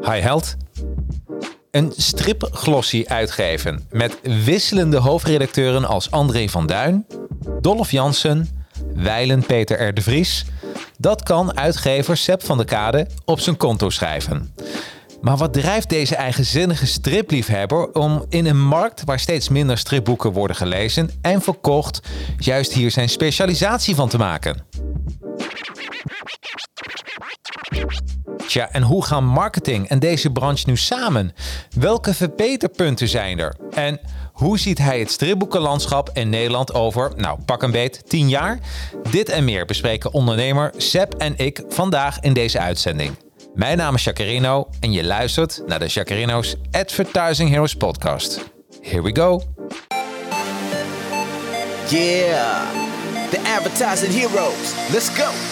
Hi Held. Een stripglossie uitgeven met wisselende hoofdredacteuren als André van Duin, Dolph Jansen, Weilen Peter R. de Vries. Dat kan uitgever Seb van de Kade op zijn konto schrijven. Maar wat drijft deze eigenzinnige stripliefhebber om in een markt waar steeds minder stripboeken worden gelezen en verkocht, juist hier zijn specialisatie van te maken? En hoe gaan marketing en deze branche nu samen? Welke verbeterpunten zijn er? En hoe ziet hij het stripboekenlandschap in Nederland over, nou pak een beet, 10 jaar? Dit en meer bespreken ondernemer Seb en ik vandaag in deze uitzending. Mijn naam is Jacarino en je luistert naar de Jacarino's Advertising Heroes podcast. Here we go. Yeah, the advertising heroes. Let's go.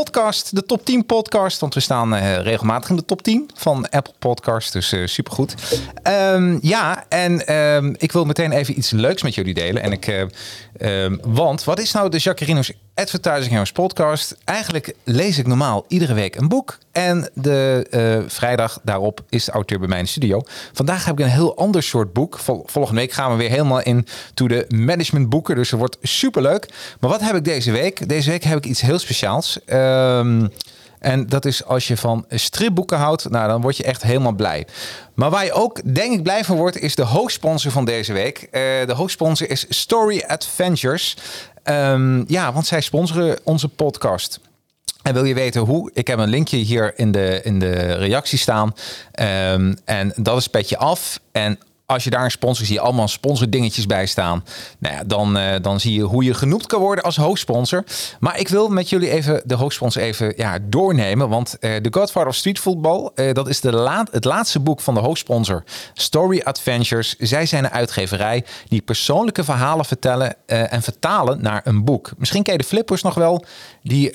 podcast, de top 10 podcast. Want we staan uh, regelmatig in de top 10 van Apple Podcasts. Dus uh, supergoed. Um, ja, en um, ik wil meteen even iets leuks met jullie delen. En ik, uh, um, want wat is nou de Jacarino's Advertising Heroes podcast? Eigenlijk lees ik normaal iedere week een boek. En de vrijdag daarop is de auteur bij mij in studio. Vandaag heb ik een heel ander soort boek. Vol volgende week gaan we weer helemaal in to de management boeken. Dus het wordt superleuk. Maar wat heb ik deze week? Deze week heb ik iets heel speciaals. Um, en dat is als je van stripboeken houdt, nou dan word je echt helemaal blij. Maar waar je ook denk ik blij van wordt, is de hoofdsponsor van deze week. Uh, de hoofdsponsor is Story Adventures. Um, ja, want zij sponsoren onze podcast. En wil je weten hoe? Ik heb een linkje hier in de, in de reactie staan. Um, en dat is petje af. En als je daar een sponsor zie je allemaal sponsordingetjes bij staan. Nou ja, dan, uh, dan zie je hoe je genoemd kan worden als hoofdsponsor. Maar ik wil met jullie even de hoofdsponsor even ja, doornemen. Want uh, The Godfather of Street Football, uh, dat is de laat, het laatste boek van de hoofdsponsor Story Adventures. Zij zijn een uitgeverij die persoonlijke verhalen vertellen en vertalen naar een boek. Misschien ken je de flippers nog wel. Die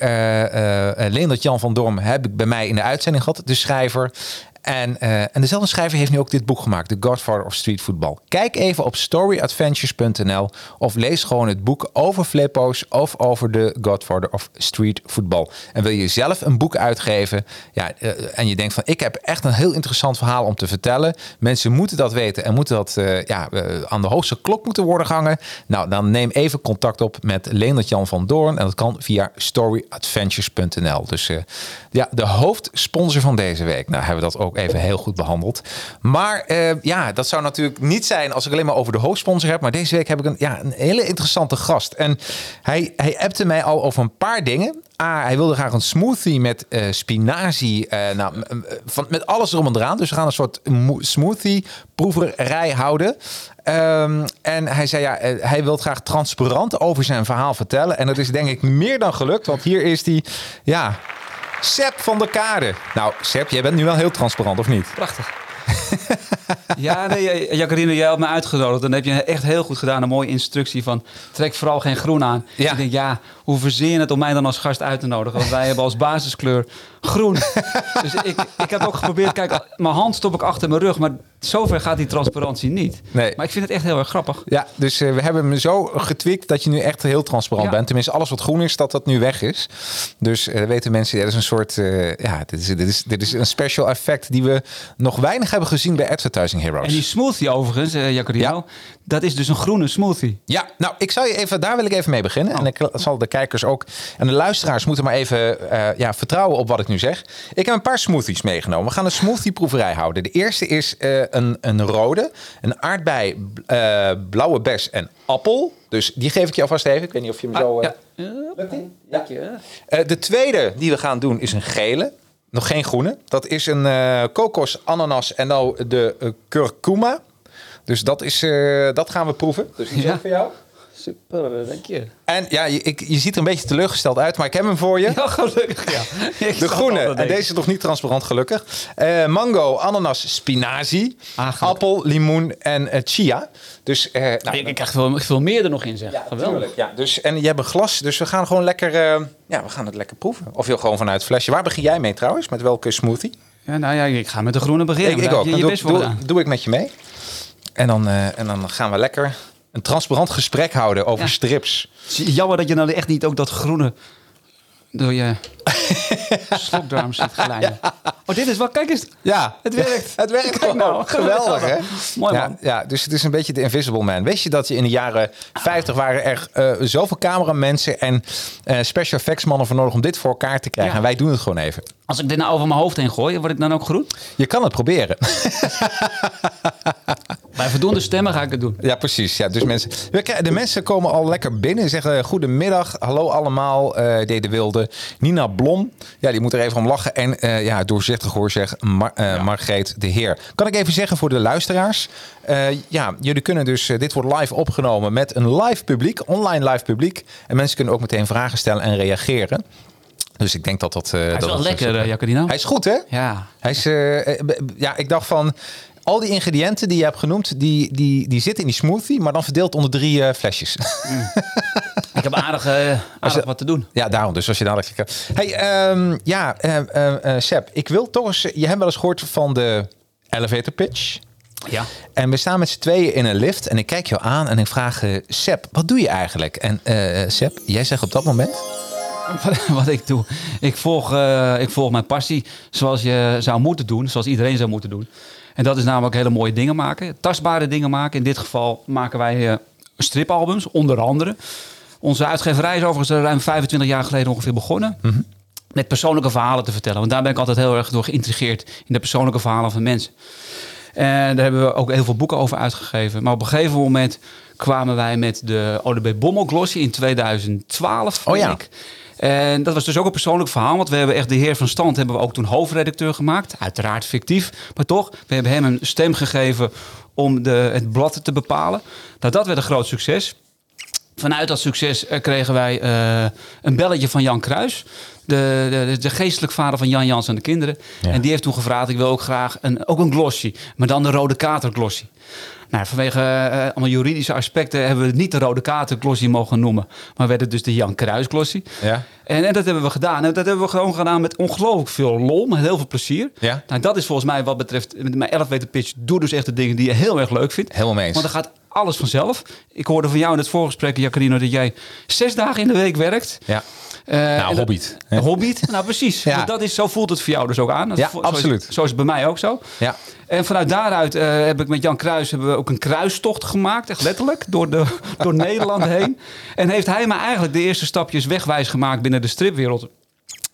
Leendert Jan van Dorm heb ik bij mij in de uitzending gehad. De schrijver. En, uh, en dezelfde schrijver heeft nu ook dit boek gemaakt, The Godfather of Street Football. Kijk even op storyadventures.nl of lees gewoon het boek over flippo's of over de Godfather of Street Football. En wil je zelf een boek uitgeven ja, uh, en je denkt van ik heb echt een heel interessant verhaal om te vertellen. Mensen moeten dat weten en moeten dat uh, ja, aan de hoogste klok moeten worden gehangen. Nou, dan neem even contact op met Leendert Jan van Doorn en dat kan via storyadventures.nl. Dus ja, de hoofdsponsor van deze week. Nou, hebben we dat ook even heel goed behandeld. Maar uh, ja, dat zou natuurlijk niet zijn als ik alleen maar over de hoofdsponsor heb. Maar deze week heb ik een, ja, een hele interessante gast. En hij, hij appte mij al over een paar dingen. Ah, hij wilde graag een smoothie met uh, spinazie. Uh, nou, van, met alles erom en eraan. Dus we gaan een soort smoothie proeverij houden. Um, en hij zei ja, hij wil graag transparant over zijn verhaal vertellen. En dat is denk ik meer dan gelukt. Want hier is hij. Ja, Seb van der Kade. Nou, Seb, jij bent nu wel heel transparant, of niet? Prachtig. ja, nee, Jacarine, jij had me uitgenodigd. Dan heb je echt heel goed gedaan. Een mooie instructie van trek vooral geen groen aan. Ja. Ik denk, ja, hoe verzin je het om mij dan als gast uit te nodigen? Want wij hebben als basiskleur groen. dus ik, ik heb ook geprobeerd, kijk, mijn hand stop ik achter mijn rug. Maar Zover gaat die transparantie niet. Nee. Maar ik vind het echt heel erg grappig. Ja, dus eh, we hebben hem zo getweakt dat je nu echt heel transparant Ja. bent. Tenminste, alles wat groen is, dat dat nu weg is. Dus eh, weten mensen, ja, dat is een soort, eh, ja, dit is, dit, is, dit is een special effect die we nog weinig hebben gezien bij Advertising Heroes. En die smoothie overigens, Jacarino, Ja. dat is dus een groene smoothie. Ja, nou, ik zal je even, daar wil ik even mee beginnen. Oh. En ik zal de kijkers ook en de luisteraars moeten maar even ja, vertrouwen op wat ik nu zeg. Ik heb een paar smoothies meegenomen. We gaan een smoothieproeverij houden. De eerste is een, een rode, een aardbei, eh, blauwe bes en appel. Dus die geef ik je alvast even. Ik weet niet of je hem zo... eh, ja. Ja. Eh, de tweede die we gaan doen is een gele. Nog geen groene. Dat is een eh, kokos, ananas en nou de curcuma. Dus dat, is, eh, dat gaan we proeven. Dus die is Ja. ook voor jou. Super, dank je. En ja, je, ik, je ziet er een beetje teleurgesteld uit, maar ik heb hem voor je. Ja, gelukkig, ja. De groene. En deze is nog niet transparant, gelukkig. Eh, mango, ananas, spinazie, Ah, appel, limoen en eh, chia. Dus, eh, nou, Ik, ik krijg veel, veel meer er nog in, zeg. ja, Geweldig. Ja, dus, en je hebt een glas, dus we gaan gewoon lekker, ja, we gaan het lekker proeven. Of je gewoon vanuit het flesje. Waar begin jij mee trouwens? Met welke smoothie? Ja, nou ja, ik ga met de groene beginnen. Ik, ook. Je, je doe, doe, doe ik met je mee. En dan, en dan gaan we lekker een transparant gesprek houden over Ja. strips. Jammer dat je nou echt niet ook dat groene door je slokdarm zit glijden. Oh, dit is wel, kijk eens. Ja, Het werkt. het werkt Kijk nou. Geweldig, hè? Mooi, ja, man. Ja, dus het is een beetje de Invisible Man. Weet je dat je in de jaren 50 waren er eh, zoveel cameramensen en eh, special effects mannen voor nodig om dit voor elkaar te krijgen? Ja. En wij doen het gewoon even. Als ik dit nou over mijn hoofd heen gooi, word ik dan ook groen? Je kan het proberen. Bij voldoende stemmen ga ik het doen. Ja, precies. Ja, dus mensen, de mensen komen al lekker binnen en zeggen goedemiddag, hallo allemaal, deed de wilde. Nina Blom, ja, die moet er even om lachen. En eh, ja, doorzichtig hoor zeg, Mar eh, Margreet de Heer. Kan ik even zeggen voor de luisteraars? ja, jullie kunnen dus, dit wordt live opgenomen met een live publiek, online live publiek. En mensen kunnen ook meteen vragen stellen en reageren. Dus ik denk dat dat... Hij is dat wel lekker, Jacarino. Hij is goed, hè? Ja. Hij is, ja, ik dacht van al die ingrediënten die je hebt genoemd, die, die, die zitten in die smoothie, maar dan verdeeld onder drie eh, flesjes. Ik heb aardig, eh, aardig wat te doen. ja, daarom. Dus als je dadelijk. Hey, ehm, ja, eh eh, eh, Seb, ik wil toch eens. Je hebt wel eens gehoord van de elevator pitch. Ja. En we staan met z'n tweeën in een lift en ik kijk jou aan en ik vraag eh Seb, wat doe je eigenlijk? En eh Seb, jij zegt op dat moment. Wat ik doe. Ik volg, eh, ik volg mijn passie zoals je zou moeten doen. Zoals iedereen zou moeten doen. En dat is namelijk hele mooie dingen maken. Tastbare dingen maken. In dit geval maken wij eh, stripalbums, onder andere. Onze uitgeverij is overigens ruim 25 jaar geleden ongeveer begonnen. Met persoonlijke verhalen te vertellen. Want daar ben ik altijd heel erg door geïntrigeerd. In de persoonlijke verhalen van mensen. En daar hebben we ook heel veel boeken over uitgegeven. Maar op een gegeven moment kwamen wij met de ODB Bommel Glossy in 2012. Oh ja. ik. En dat was dus ook een persoonlijk verhaal. Want we hebben echt de heer van stand hebben we ook toen hoofdredacteur gemaakt. Uiteraard fictief. Maar toch, we hebben hem een stem gegeven om de, het blad te bepalen. Nou, dat werd een groot succes. Vanuit dat succes eh, kregen wij eh, een belletje van Jan Kruis. De, de, de geestelijk vader van Jan Jans en de kinderen. Ja. En die heeft toen gevraagd, ik wil ook graag een, ook een glossy. Maar dan de rode kater glossy. Nou, vanwege eh, allemaal juridische aspecten hebben we het niet de rode kater glossy mogen noemen. Maar werd het dus de Jan Kruis glossy. Ja. En, en dat hebben we gedaan. En dat hebben we gewoon gedaan met ongelooflijk veel lol, met heel veel plezier. Ja. Nou, dat is volgens mij wat betreft met mijn 11 meter pitch. Doe dus echt de dingen die je heel erg leuk vindt. Helemaal mee eens. Want dan gaat alles vanzelf. Ik hoorde van jou in het voorgesprek, Jacarino, dat jij zes dagen in de week werkt. Ja. Eh, dat- hè? Een Hobbit, nou precies. Ja. Dat is, zo voelt het voor jou dus ook aan. Dat Ja, vo- absoluut. Zo is, zo is het bij mij ook zo. Ja. En vanuit daaruit eh, heb ik met Jan Kruis hebben we ook een kruistocht gemaakt, echt letterlijk, door, de, door Nederland heen. En heeft hij me eigenlijk de eerste stapjes wegwijs gemaakt binnen de stripwereld.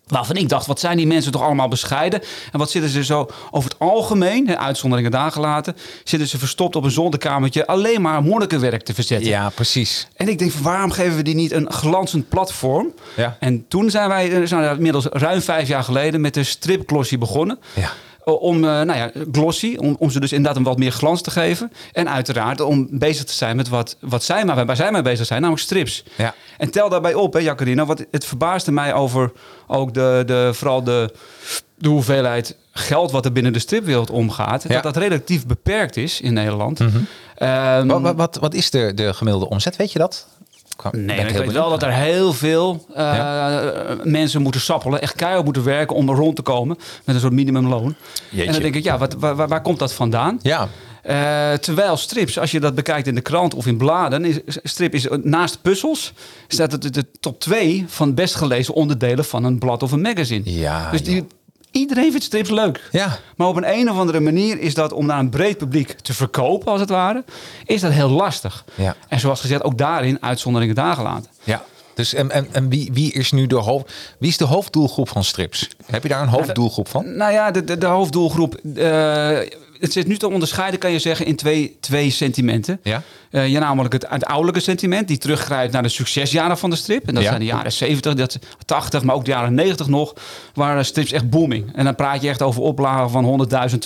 Waarvan ik dacht, wat zijn die mensen toch allemaal bescheiden? En wat zitten ze zo over het algemeen, hè, uitzonderingen daar gelaten, zitten ze verstopt op een zolderkamertje alleen maar monnikenwerk te verzetten. ja, precies. En ik denk, waarom geven we die niet een glanzend platform? Ja. En toen zijn wij eh, zijn we inmiddels ruim vijf jaar geleden met de stripglossy begonnen. Ja. Om, eh, nou ja, glossy, om, om ze dus inderdaad een wat meer glans te geven. En uiteraard om bezig te zijn met wat, wat zij maar, waar zij mee bezig zijn, namelijk strips. Ja. En tel daarbij op, hè, Jacarino, want het verbaasde mij over ook de, de, vooral de, de hoeveelheid geld wat er binnen de stripwereld omgaat. Ja. Mhm. Dat dat relatief beperkt is in Nederland. Ehm, Wat, wat, wat, wat is de, de gemiddelde omzet? Weet je dat? Nee, ik weet wel dat er heel veel uh, mensen moeten sappelen, echt keihard moeten werken om er rond te komen met een soort minimumloon. Jeetje. En dan denk ik, ja, wat, waar, waar komt dat vandaan? Ja. Uh, terwijl strips, als je dat bekijkt in de krant of in bladen, is, strip is naast puzzels, staat het de top 2 van best gelezen onderdelen van een blad of een magazine. Ja, dus die, Iedereen vindt strips leuk. Ja. Maar op een, een of andere manier is dat om naar een breed publiek te verkopen, als het ware, is dat heel lastig. Ja. En zoals gezegd, ook daarin uitzonderingen daar gelaten. Ja. Dus en, en, en wie, wie is nu de hoofd, wie is de hoofddoelgroep van strips? Heb je daar een hoofddoelgroep van? Nou ja, de, de, de hoofddoelgroep. Uh, het zit nu te onderscheiden, kan je zeggen, in twee, twee sentimenten. Ja? Uh, ja, namelijk het, het ouderlijke sentiment, die teruggrijpt naar de succesjaren van de strip. En dat zijn de jaren 70, dat, 80, maar ook de jaren 90 nog, waren strips echt booming. En dan praat je echt over oplagen van 100.000,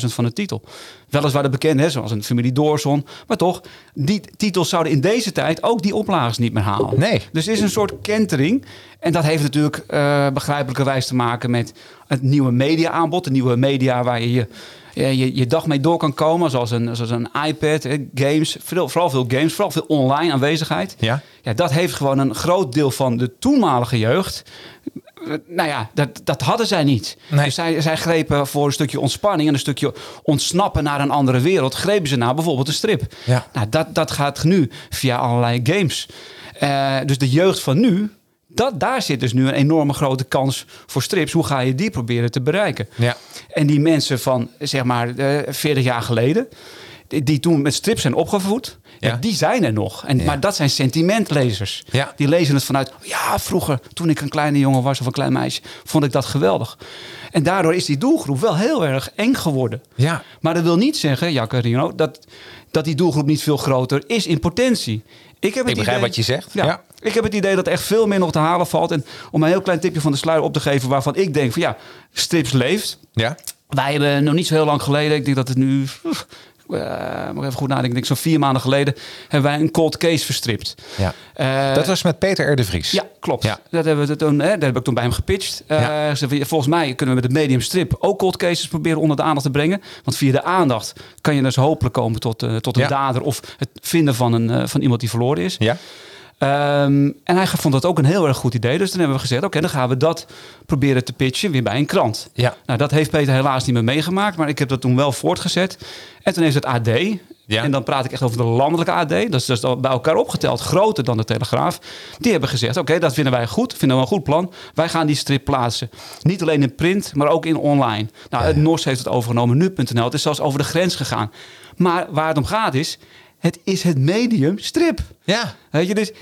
200.000 van de titel. Weliswaar de bekende, zoals een familie Doorson. Maar toch, die titels zouden in deze tijd ook die oplages niet meer halen. Nee. Dus het is een soort kentering. En dat heeft natuurlijk uh, begrijpelijkerwijs te maken met het nieuwe media-aanbod. De nieuwe media waar je je je, je dag mee door kan komen. Zoals een, zoals een iPad, games, veel, vooral veel games, vooral veel online aanwezigheid. Ja. Ja, dat heeft gewoon een groot deel van de toenmalige jeugd. Nou ja, dat, dat hadden zij niet. Nee. Dus zij, zij grepen voor een stukje ontspanning en een stukje ontsnappen naar een andere wereld. Grepen ze naar bijvoorbeeld een strip. Ja. Nou, dat, dat gaat nu via allerlei games. Uh, dus de jeugd van nu, dat, daar zit dus nu een enorme grote kans voor strips. Hoe ga je die proberen te bereiken? Ja. En die mensen van, zeg maar, uh, 40 jaar geleden, die, die, toen met strips zijn opgevoed, ja. Ja, die zijn er nog. En, Ja. Maar dat zijn sentimentlezers. Die lezen het vanuit, ja, vroeger, toen ik een kleine jongen was of een klein meisje, vond ik dat geweldig. En daardoor is die doelgroep wel heel erg eng geworden. Ja. Maar dat wil niet zeggen, Jacarino, dat, dat die doelgroep niet veel groter is in potentie. Ik, heb het Ik begrijp idee- wat je zegt. Ja. Ik heb het idee dat er echt veel meer nog te halen valt. En om een heel klein tipje van de sluier op te geven... waarvan ik denk van ja, strips leeft. Ja. Wij hebben nog niet zo heel lang geleden... ik denk dat het nu... moet even goed nadenken. Ik denk zo'n vier maanden geleden... hebben wij een cold case verstript. ja. Eh, Dat was met Peter R. de Vries. ja, klopt. Ja. Dat hebben we toen, hè, dat heb ik toen bij hem gepitcht. Eh, Ja. Volgens mij kunnen we met het medium strip ook cold cases proberen onder de aandacht te brengen. Want via de aandacht kan je dus hopelijk komen tot, tot een Ja. dader of het vinden van, een, van iemand die verloren is. Ja. Ehm, en hij vond dat ook een heel erg goed idee. Dus dan hebben we gezegd, oké, dan gaan we dat proberen te pitchen weer bij een krant. Ja. Nou, dat heeft Peter helaas niet meer meegemaakt, maar ik heb dat toen wel voortgezet. En toen heeft het AD, Ja. en dan praat ik echt over de landelijke AD, dat is dus bij elkaar opgeteld groter dan de Telegraaf. Die hebben gezegd, oké, dat vinden wij goed, vinden we een goed plan. Wij gaan die strip plaatsen. Niet alleen in print, maar ook in online. Nou, het NOS heeft het overgenomen, nu.nl. Het is zelfs over de grens gegaan. Maar waar het om gaat is, het is het medium strip. Ja. Weet je, dus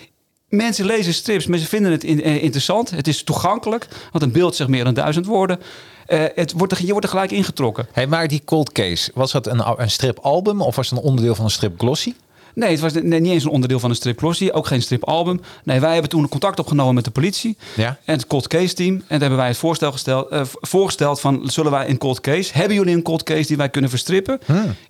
mensen lezen strips, mensen vinden het in- eh, interessant. Het is toegankelijk, want een beeld zegt meer dan duizend woorden. Eh, het wordt er, je wordt er gelijk ingetrokken. Hey, maar die cold case, was dat een, een stripalbum of was het een onderdeel van een strip glossy? Nee, het was niet eens een onderdeel van een strip glossy, ook geen stripalbum. Nee, wij hebben toen contact opgenomen met de politie Ja. en het cold case team. En daar hebben wij het voorstel gesteld, eh, voorgesteld van, zullen wij een cold case, hebben jullie een cold case die wij kunnen verstrippen?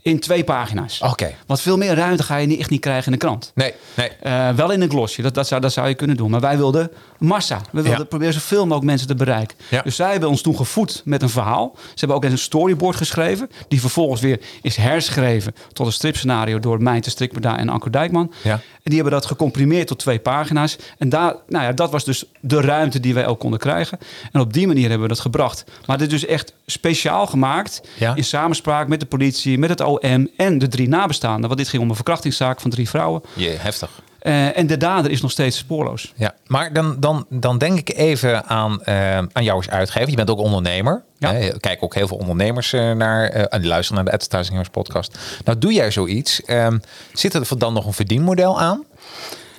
In twee pagina's. Oké. Want veel meer ruimte ga je niet, echt niet krijgen in de krant. Nee, nee. Eh, wel in een glossje, dat, dat, zou, dat zou je kunnen doen. Maar wij wilden massa. We wilden Ja. proberen zoveel mogelijk mensen te bereiken. Ja. Dus zij hebben ons toen gevoed met een verhaal. Ze hebben ook eens een storyboard geschreven. Die vervolgens weer is herschreven tot een stripscenario door Mijnte En Anko Dijkman. Ja. En die hebben dat gecomprimeerd tot twee pagina's. En daar, nou ja, dat was dus de ruimte die wij ook konden krijgen. En op die manier hebben we dat gebracht. Maar dit is dus echt speciaal gemaakt. Ja. In samenspraak met de politie, met het OM en de drie nabestaanden. Want dit ging om een verkrachtingszaak van drie vrouwen. Je, heftig. Eh, en de dader is nog steeds spoorloos. Ja, maar dan, dan, dan denk ik even aan, eh, aan jou als uitgever. Je bent ook ondernemer. Ja. Hè, kijk ook heel veel ondernemers eh, naar. en die luisteren naar de Advertising podcast. Nou, doe jij zoiets? Ehm, zit er dan nog een verdienmodel aan?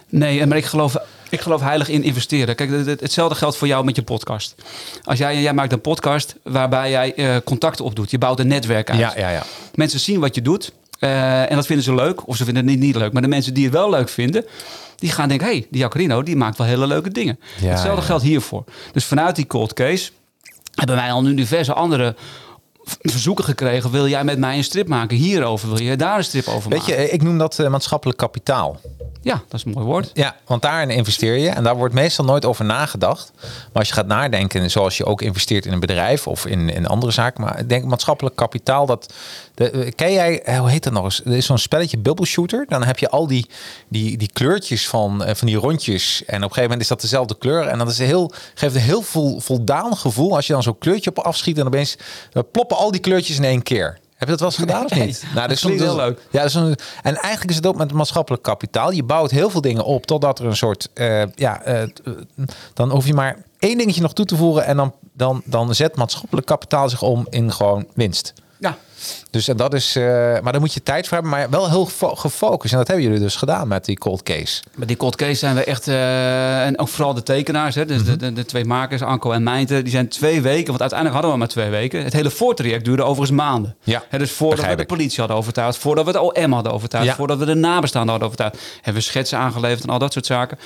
Nee, maar ik geloof, ik geloof heilig in investeren. Kijk, het- het- hetzelfde geldt voor jou met je podcast. Als jij, jij maakt een podcast waarbij jij contacten opdoet. Je bouwt een netwerk uit. Ja, ja, ja. Mensen zien wat je doet. Eh, en dat vinden ze leuk. Of ze vinden het niet, niet leuk. Maar de mensen die het wel leuk vinden... die gaan denken... hé, hey, die Jacarino die maakt wel hele leuke dingen. Ja, Hetzelfde ja. geldt hiervoor. Dus vanuit die cold case... hebben wij al nu diverse andere verzoeken gekregen. Wil jij met mij een strip maken hierover? Wil je daar een strip over Weet maken? je, ik noem dat eh, maatschappelijk kapitaal. Ja, dat is een mooi woord. Ja, want daarin investeer je en daar wordt meestal nooit over nagedacht. Maar als je gaat nadenken, zoals je ook investeert in een bedrijf of in, in andere zaken, maar ik denk maatschappelijk kapitaal, dat de, eh, ken jij, eh, hoe heet dat nog eens? Er is zo'n spelletje Bubble Shooter. Dan heb je al die, die, die kleurtjes van, eh, van die rondjes en op een gegeven moment is dat dezelfde kleur en dat is heel, geeft een heel vol, voldaan gevoel als je dan zo'n kleurtje op afschiet en opeens ploppen al die kleurtjes in één keer. Heb je dat wel eens gedaan of Nee, niet? dat dat is soms- heel leuk. ja, is een, en eigenlijk is het ook met maatschappelijk kapitaal. Je bouwt heel veel dingen op totdat er een soort. ja, dan hoef je maar één dingetje nog toe te voegen. En dan, dan, dan zet maatschappelijk kapitaal zich om in gewoon winst. Dus en dat is. eh, maar daar moet je tijd voor hebben, maar wel heel fo- gefocust. En dat hebben jullie dus gedaan met die cold case. Met die cold case zijn we echt, eh, en ook vooral de tekenaars, hè, dus de, de, de twee makers, Anko en Mijnte, die zijn twee weken, want uiteindelijk hadden we maar twee weken. Het hele voortraject duurde overigens maanden. Ja, Hè, dus voordat we de politie hadden overtuigd, voordat we het OM hadden overtuigd, Ja. voordat we de nabestaanden hadden overtuigd, hebben we schetsen aangeleverd en al dat soort zaken.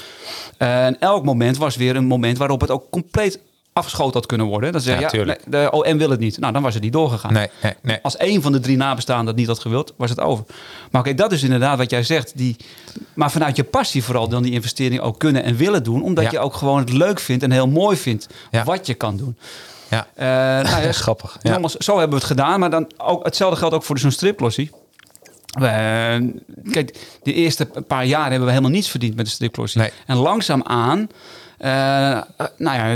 en elk moment was weer een moment waarop het ook compleet afgeschoten had kunnen worden. Dat ze Ja, nee, de OM wil het niet. Nou, dan was het niet doorgegaan. Nee, nee, nee. Als één van de drie nabestaanden het niet had gewild, was het over. Maar oké, dat is inderdaad wat jij zegt. Die, maar vanuit je passie vooral dan die investering ook kunnen en willen doen. Omdat Ja. je ook gewoon het leuk vindt en heel mooi vindt wat je kan doen. Ja. Eh, nou ja, Grappig, ja. Jongens, zo hebben we het gedaan. Maar dan ook, hetzelfde geldt ook voor zo'n striplossie. We, kijk, de eerste paar jaar hebben we helemaal niets verdiend met de striplossie. Nee. En langzaamaan... eh, nou ja,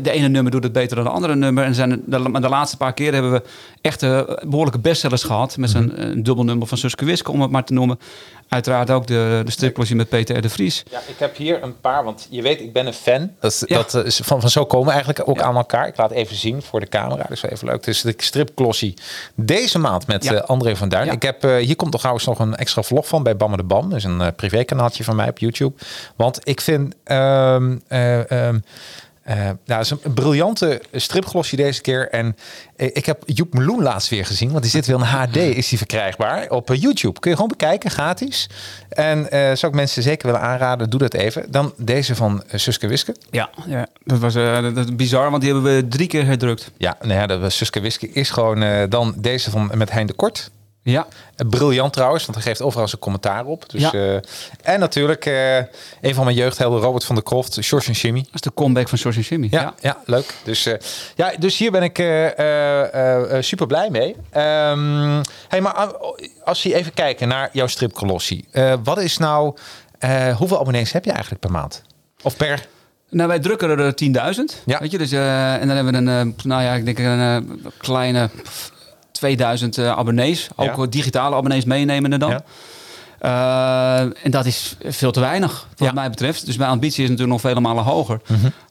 de ene, nummer doet het beter dan de andere nummer. En zijn de, de laatste paar keer hebben we echt eh, behoorlijke bestsellers gehad. Met zo'n een dubbelnummer van Suske Wiske, om het maar te noemen. Uiteraard ook de, de striplossie met Peter R. de Vries. Ja, ik heb hier een paar, want je weet, ik ben een fan. Dat, Ja. dat is van, van zo komen we eigenlijk ook Ja. aan elkaar. Ik laat even zien voor de camera, dat is wel even leuk. Dus de stripklossie deze maand met Ja. eh, André van Duin. Ja. Ik heb, eh, hier komt nog trouwens nog een extra vlog van bij Bamme de Bam. Dat is een eh, privékanaaltje van mij op YouTube. Want ik vind... ehm eh, nou, dat is een briljante stripglossie deze keer. En eh, ik heb Joep Meloen laatst weer gezien. Want die zit weer in HD, is die verkrijgbaar op eh, YouTube. Kun je gewoon bekijken, gratis. En zou ik mensen zeker willen aanraden, doe dat even. Dan deze van Suske Wiske. Ja, ja. dat was dat, dat bizar, want die hebben we drie keer herdrukt. Ja, nou ja, dat was Suske Wiske is gewoon dan deze van met Hein de Kort. Ja, Briljant trouwens, want hij geeft overal zijn commentaar op. Dus, Ja. eh, en natuurlijk eh, een van mijn jeugdhelden, Robert van der Kroft, George en Jimmy. dat is de comeback van George en Jimmy. Ja, ja. leuk. Dus, eh, ja, dus hier ben ik super blij mee. Ehm, hey, maar ah, als je even kijken naar jouw stripkolossie. eh wat is nou, hoeveel abonnees heb je eigenlijk per maand? Of per? Nou, wij drukken er 10.000. Ja. Weet je, dus, en dan hebben we een, nou ja, ik denk een kleine 2000 eh, abonnees. Ook Ja. wat digitale abonnees meenemende dan. Eh, en dat is veel te weinig, wat Ja. Mhm. mij betreft. Dus mijn ambitie is natuurlijk nog vele malen hoger.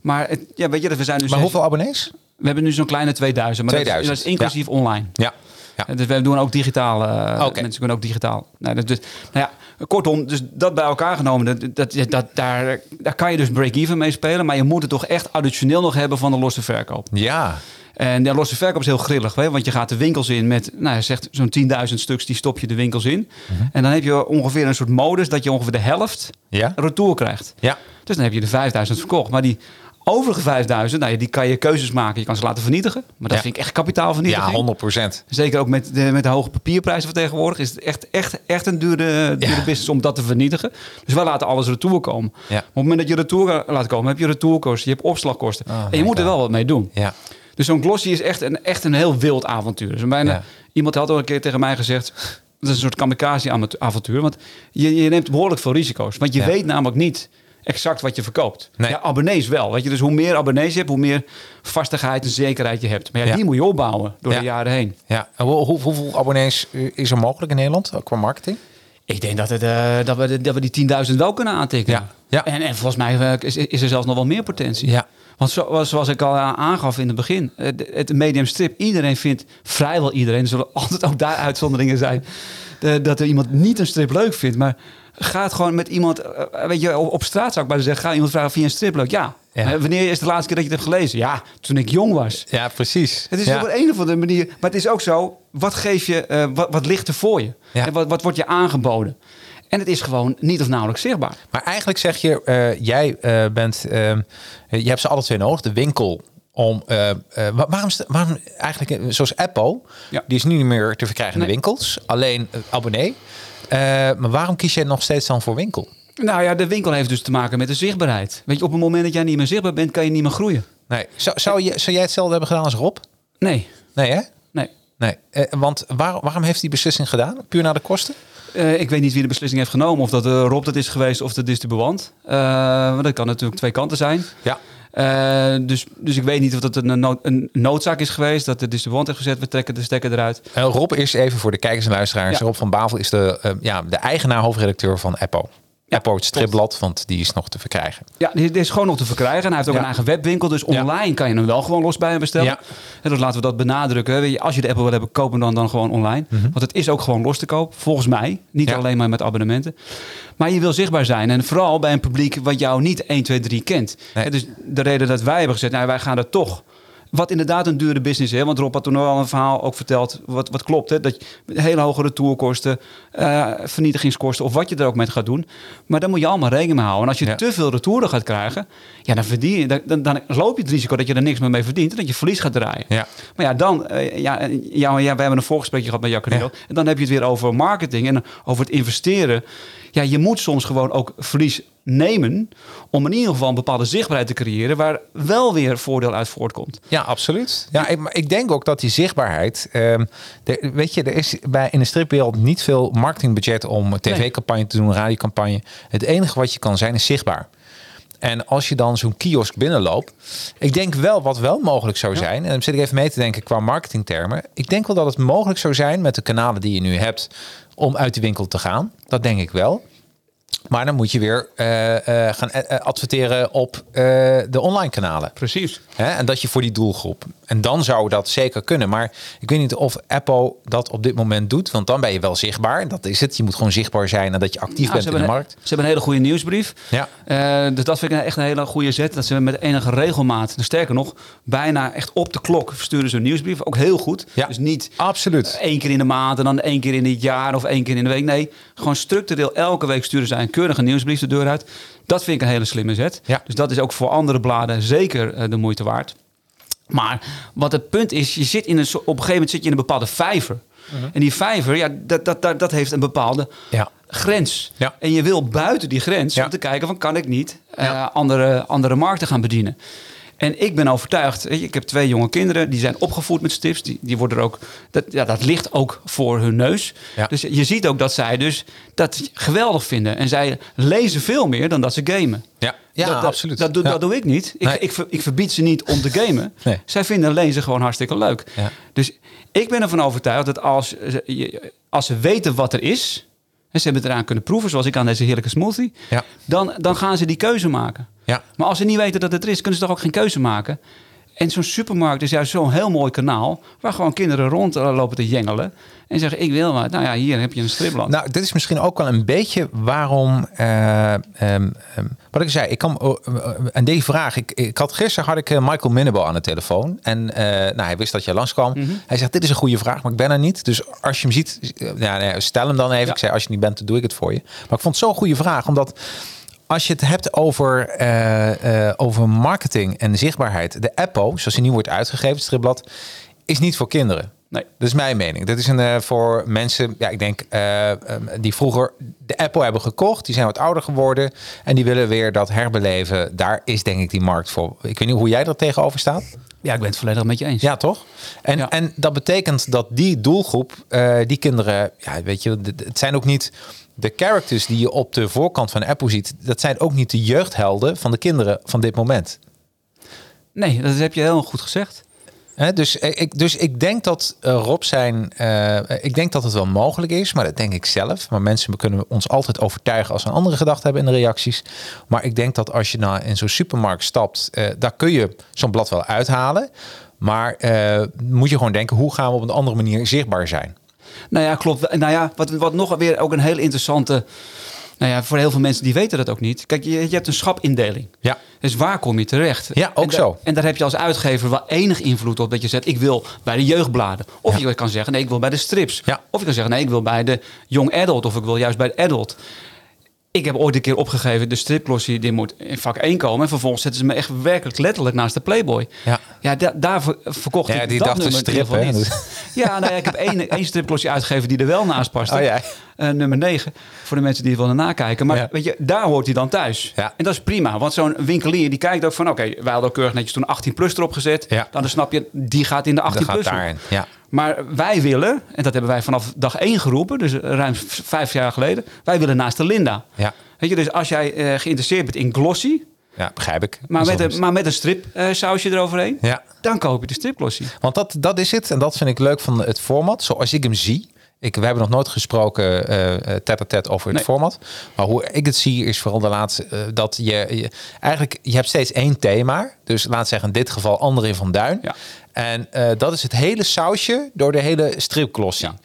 Maar het, ja, weet je, we zijn nu Maar hoeveel abonnees? we hebben nu zo'n kleine 2000. Maar dat is- 2000, Dat, is inclusief online. Ja. ja. En Dus we doen ook digitaal. eh. Mensen kunnen ook digitaal. Nou, dat, dus, nou ja, kortom, dus dat bij elkaar genomen, dat, dat, dat, daar, daar kan je dus break-even mee spelen. Maar je moet het toch echt additioneel nog hebben van de losse verkoop. Ja. En de losse verkoop is heel grillig. Hè? Want je gaat de winkels in met, nou, je zegt zo'n 10.000 stuks, die stop je de winkels in. Mhm. En dan heb je ongeveer een soort modus dat je ongeveer de helft Ja. retour krijgt. Ja. Dus dan heb je de 5000 verkocht. Maar die overige 5000, nou ja, die kan je keuzes maken. Je kan ze laten vernietigen. Maar dat Ja. vind ik echt kapitaalvernietiging. Ja, 100 procent. Zeker ook met de, met de hoge papierprijzen van tegenwoordig is het echt, echt, echt een dure, dure Ja. business om dat te vernietigen. Dus wij laten alles retour komen. Ja. Op het moment dat je retour laat komen, heb je retourkosten, je hebt opslagkosten. Oh en je moet er wel wat mee doen. Ja. Dus zo'n glossy is echt een, echt een heel wild avontuur. Dus bijna, Ja. Iemand had al een keer tegen mij gezegd... dat is een soort kamikaze-avontuur. Want je, je neemt behoorlijk veel risico's. Want je Ja. weet namelijk niet exact wat je verkoopt. Nee. Ja, abonnees wel. Weet je? Dus hoe meer abonnees je hebt, hoe meer vastigheid en zekerheid je hebt. Maar ja, Ja. die moet je opbouwen door de jaren heen. ja. En hoe- hoe- hoeveel abonnees eh, is er mogelijk in Nederland eh, qua marketing? Ik denk dat, het, eh, dat, we, dat we die 10.000 wel kunnen aantikken. Ja. Ja. En, en volgens mij is, is er zelfs nog wel meer potentie. Ja. Want zo, zoals ik al aangaf in het begin, eh, het medium strip, iedereen vindt, vrijwel iedereen, er zullen altijd ook daar uitzonderingen zijn, eh, dat er iemand niet een strip leuk vindt. Maar ga het gewoon met iemand, eh, weet je, op, op straat zou ik bijna zeggen, ga iemand vragen, vind je een strip leuk? Ja. Ja. Eh, Wanneer is de laatste keer dat je het hebt gelezen? Ja, toen ik jong was. Ja, precies. Het is ja. op een of andere manier. Maar het is ook zo, wat geef je, eh, wat, wat ligt er voor je? Ja. En wat, wat wordt je aangeboden? En het is gewoon niet of nauwelijks zichtbaar. Maar eigenlijk zeg je, eh, jij eh, bent, ehm, je hebt ze alle twee nodig. De winkel om. eh, eh, wa- waarom, waarom eigenlijk, eh, zoals Apple, Ja. die is nu niet meer te verkrijgen in de winkels, alleen eh, abonnee. Eh, maar waarom kies jij nog steeds dan voor winkel? Nou ja, de winkel heeft dus te maken met de zichtbaarheid. Weet je, op het moment dat jij niet meer zichtbaar bent, kan je niet meer groeien. Nee. Zou, zou, je, zou jij hetzelfde hebben gedaan als Rob? Nee, Nee, hè? nee. Nee. Eh, want waar, waarom heeft hij die beslissing gedaan? Puur naar de kosten? Eh, ik weet niet wie de beslissing heeft genomen. Of dat eh, Rob dat is geweest of de distribuant. Eh want dat kan natuurlijk twee kanten zijn. Ja. Eh, dus, dus ik weet niet of dat een, nood- een noodzaak is geweest. Dat de distribuant heeft gezet, we trekken de stekker eruit. Eh, Rob is even voor de kijkers en luisteraars. Ja. Rob van Bavel is de, eh, ja, de eigenaar, hoofdredacteur van Eppo. Ja, stripblad, want die is nog te verkrijgen. Ja, die, die is gewoon nog te verkrijgen. En hij heeft ook Ja. een eigen webwinkel. Dus online kan je hem wel gewoon los bij hem bestellen. Ja. En dus laten we dat benadrukken. Als je de Apple wil hebben, koop hem dan, dan gewoon online. Want het is ook gewoon los te koop. Volgens mij. Niet Mhm. Alleen maar met abonnementen. Maar je wil zichtbaar zijn. En vooral bij een publiek wat jou niet 1, 2, 3 kent. Nee. Dus de reden dat wij hebben gezegd, nou, wij gaan er toch. Wat inderdaad een dure business is. Want Rob had toen al een verhaal ook verteld. Wat, wat klopt. Hè? Dat je hele hoge retourkosten, eh, vernietigingskosten. Of wat je er ook mee gaat doen. Maar daar moet je allemaal rekening mee houden. En als je Ja. te veel retouren gaat krijgen. Ja, dan, verdien je, dan, dan, loop je het risico dat je er niks meer mee verdient. En dat je verlies gaat draaien. Ja. Maar ja, dan, eh, ja, en- ja, ja, we hebben een voorgesprekje gehad met Jacqueline. En dan heb je het weer over marketing en over het investeren. Ja, je moet soms gewoon ook verlies nemen om in ieder geval een bepaalde zichtbaarheid te creëren waar wel weer voordeel uit voortkomt. Ja, absoluut. Ja, ik, ik denk ook dat die zichtbaarheid. ehm, de- weet je, er is bij in de stripwereld niet veel marketingbudget om tv-campagne te doen, radiocampagne. Het enige wat je kan zijn is zichtbaar. En als je dan zo'n kiosk binnenloopt, ik denk wel wat wel mogelijk zou zijn. En dan zit ik even mee te denken qua marketingtermen. Ik denk wel dat het mogelijk zou zijn met de kanalen die je nu hebt om uit de winkel te gaan. Dat denk ik wel. Maar dan moet je weer eh, eh, gaan eh, adverteren op de online kanalen. Precies. Hè? En dat je voor die doelgroep. En dan zou dat zeker kunnen. Maar ik weet niet of Apple dat op dit moment doet. Want dan ben je wel zichtbaar. Dat is het. Je moet gewoon zichtbaar zijn en dat je actief Nou, bent ze, in de markt. een- ze hebben een hele goede nieuwsbrief. Ja. Dus dat vind ik echt een hele goede zet. Dat ze met enige regelmaat, dus sterker nog, bijna echt op de klok versturen ze een nieuwsbrief. Ook heel goed. Ja. Dus niet Absoluut. één keer in de maand en dan één keer in het jaar of één keer in de week. Nee, gewoon structureel elke week sturen een keurige nieuwsbrief de deur uit. Dat vind ik een hele slimme zet. Ja. Dus dat is ook voor andere bladen zeker eh, de moeite waard. Maar wat het punt is, je zit in een, op een gegeven moment zit je in een bepaalde vijver. En die vijver, ja, dat, dat, dat, dat heeft een bepaalde Ja. grens. Ja. En je wil buiten die grens Ja. om te kijken van kan ik niet eh, andere, andere markten gaan bedienen. En ik ben overtuigd, weet je, ik heb twee jonge kinderen, die zijn opgevoed met strips. Die, die worden er ook, dat, ja, dat ligt ook voor hun neus. Ja. Dus je ziet ook dat zij dus dat geweldig vinden. En zij lezen veel meer dan dat ze gamen. Ja, ja dat, dat- absoluut. Dat, doe- Ja. dat doe ik niet. Ik, Nee. ik, ver- ik verbied ze niet om te gamen. Nee. Zij vinden lezen gewoon hartstikke leuk. Ja. Dus ik ben ervan overtuigd dat als, als ze weten wat er is... en ze hebben het eraan kunnen proeven, zoals ik aan deze heerlijke smoothie... Ja. Dan, dan gaan ze die keuze maken. Ja. Maar als ze niet weten dat het er is, kunnen ze toch ook geen keuze maken. En zo'n supermarkt is juist zo'n heel mooi kanaal... waar gewoon kinderen rondlopen te jengelen... en zeggen, ik wil wat. Nou ja, hier heb je een stripblad. Nou, dit is misschien ook wel een beetje waarom. eh, ehm, ehm, wat ik zei, ik kan. oh, eh, en deze vraag. Ik, ik had gisteren had ik eh, Michael Minnebo aan de telefoon. En eh, nou, hij wist dat je langskwam. Hij zegt: Dit is een goede vraag, maar ik ben er niet. Dus als je hem ziet, eh, ja, nee, stel hem dan even. Ja. Ik zei: Als je niet bent, dan doe ik het voor je. Maar ik vond het zo'n goede vraag, omdat. Als je het hebt over, eh, eh, over marketing en zichtbaarheid. De Appo, zoals die nu wordt uitgegeven, het stripblad, is niet voor kinderen. Nee. Dat is mijn mening. Dat is een eh, voor mensen, ja, ik denk, eh, ehm, die vroeger de Apple hebben gekocht. Die zijn wat ouder geworden en die willen weer dat herbeleven. Daar is denk ik die markt voor. Ik weet niet hoe jij er tegenover staat. Ja, ik ben het volledig met je eens. Ja, toch? En, Ja. en dat betekent dat die doelgroep, die kinderen, ja, weet je, het zijn ook niet de characters die je op de voorkant van Apple ziet. Dat zijn ook niet de jeugdhelden van de kinderen van dit moment. Nee, dat heb je heel goed gezegd. Dus, ik, dus ik denk dat eh, Rob zijn. eh, ik denk dat het wel mogelijk is, maar dat denk ik zelf. Maar mensen kunnen ons altijd overtuigen als ze een andere gedachte hebben in de reacties. Maar ik denk dat als je nou in zo'n supermarkt stapt, eh, daar kun je zo'n blad wel uithalen. Maar moet je gewoon denken, hoe gaan we op een andere manier zichtbaar zijn? Nou ja, klopt. Nou ja, wat, wat nog weer ook een heel interessante... Nou ja, voor heel veel mensen die weten dat ook niet. Kijk, je, je hebt een schapindeling. Ja. Dus waar kom je terecht? Ja, ook en zo. En daar heb je als uitgever wel enig invloed op. Dat je zegt, ik wil bij de jeugdbladen. Of Ja. je kan zeggen, nee, ik wil bij de strips. Ja. Of je kan zeggen, nee, ik wil bij de young adult. Of ik wil juist bij de adult. Ik heb ooit een keer opgegeven, de stripklossie die moet in vak 1 komen. En vervolgens zetten ze me echt werkelijk letterlijk naast de Playboy. Ja. Ja, da- daar ver- verkocht Ja, ik die dat dachten nummer in ieder strip, geval. Ja, nou ja, ik heb één, één stripklossie uitgegeven die er wel naast past. Oh, ja. Eh, nummer 9, voor de mensen die het willen nakijken. Maar Ja. weet je, daar hoort hij dan thuis. Ja. En dat is prima, want zo'n winkelier die kijkt ook van... oké, wij hadden ook keurig netjes toen 18 plus erop gezet. Ja. Dan snap je, die gaat in de 18 Dat gaat plus. daarin. Ja. Maar wij willen, en dat hebben wij vanaf dag 1 geroepen, dus ruim vijf jaar geleden, wij willen naast de Linda. Ja. Weet je, dus als jij eh, geïnteresseerd bent in glossy, ja, begrijp ik. maar met, een, maar met een strip eh, sausje eroverheen, Ja. dan koop je de stripglossie. Want dat, dat is het. En dat vind ik leuk van het format. Zoals ik hem zie. Ik, we hebben nog nooit gesproken eh, tête-à-tête over het Nee. format. Maar hoe ik het zie is vooral de laatste... dat je, je... Eigenlijk, je hebt steeds één thema. Dus laat zeggen in dit geval André van Duin. Ja. En eh, dat is het hele sausje door de hele stripklossie. Ja.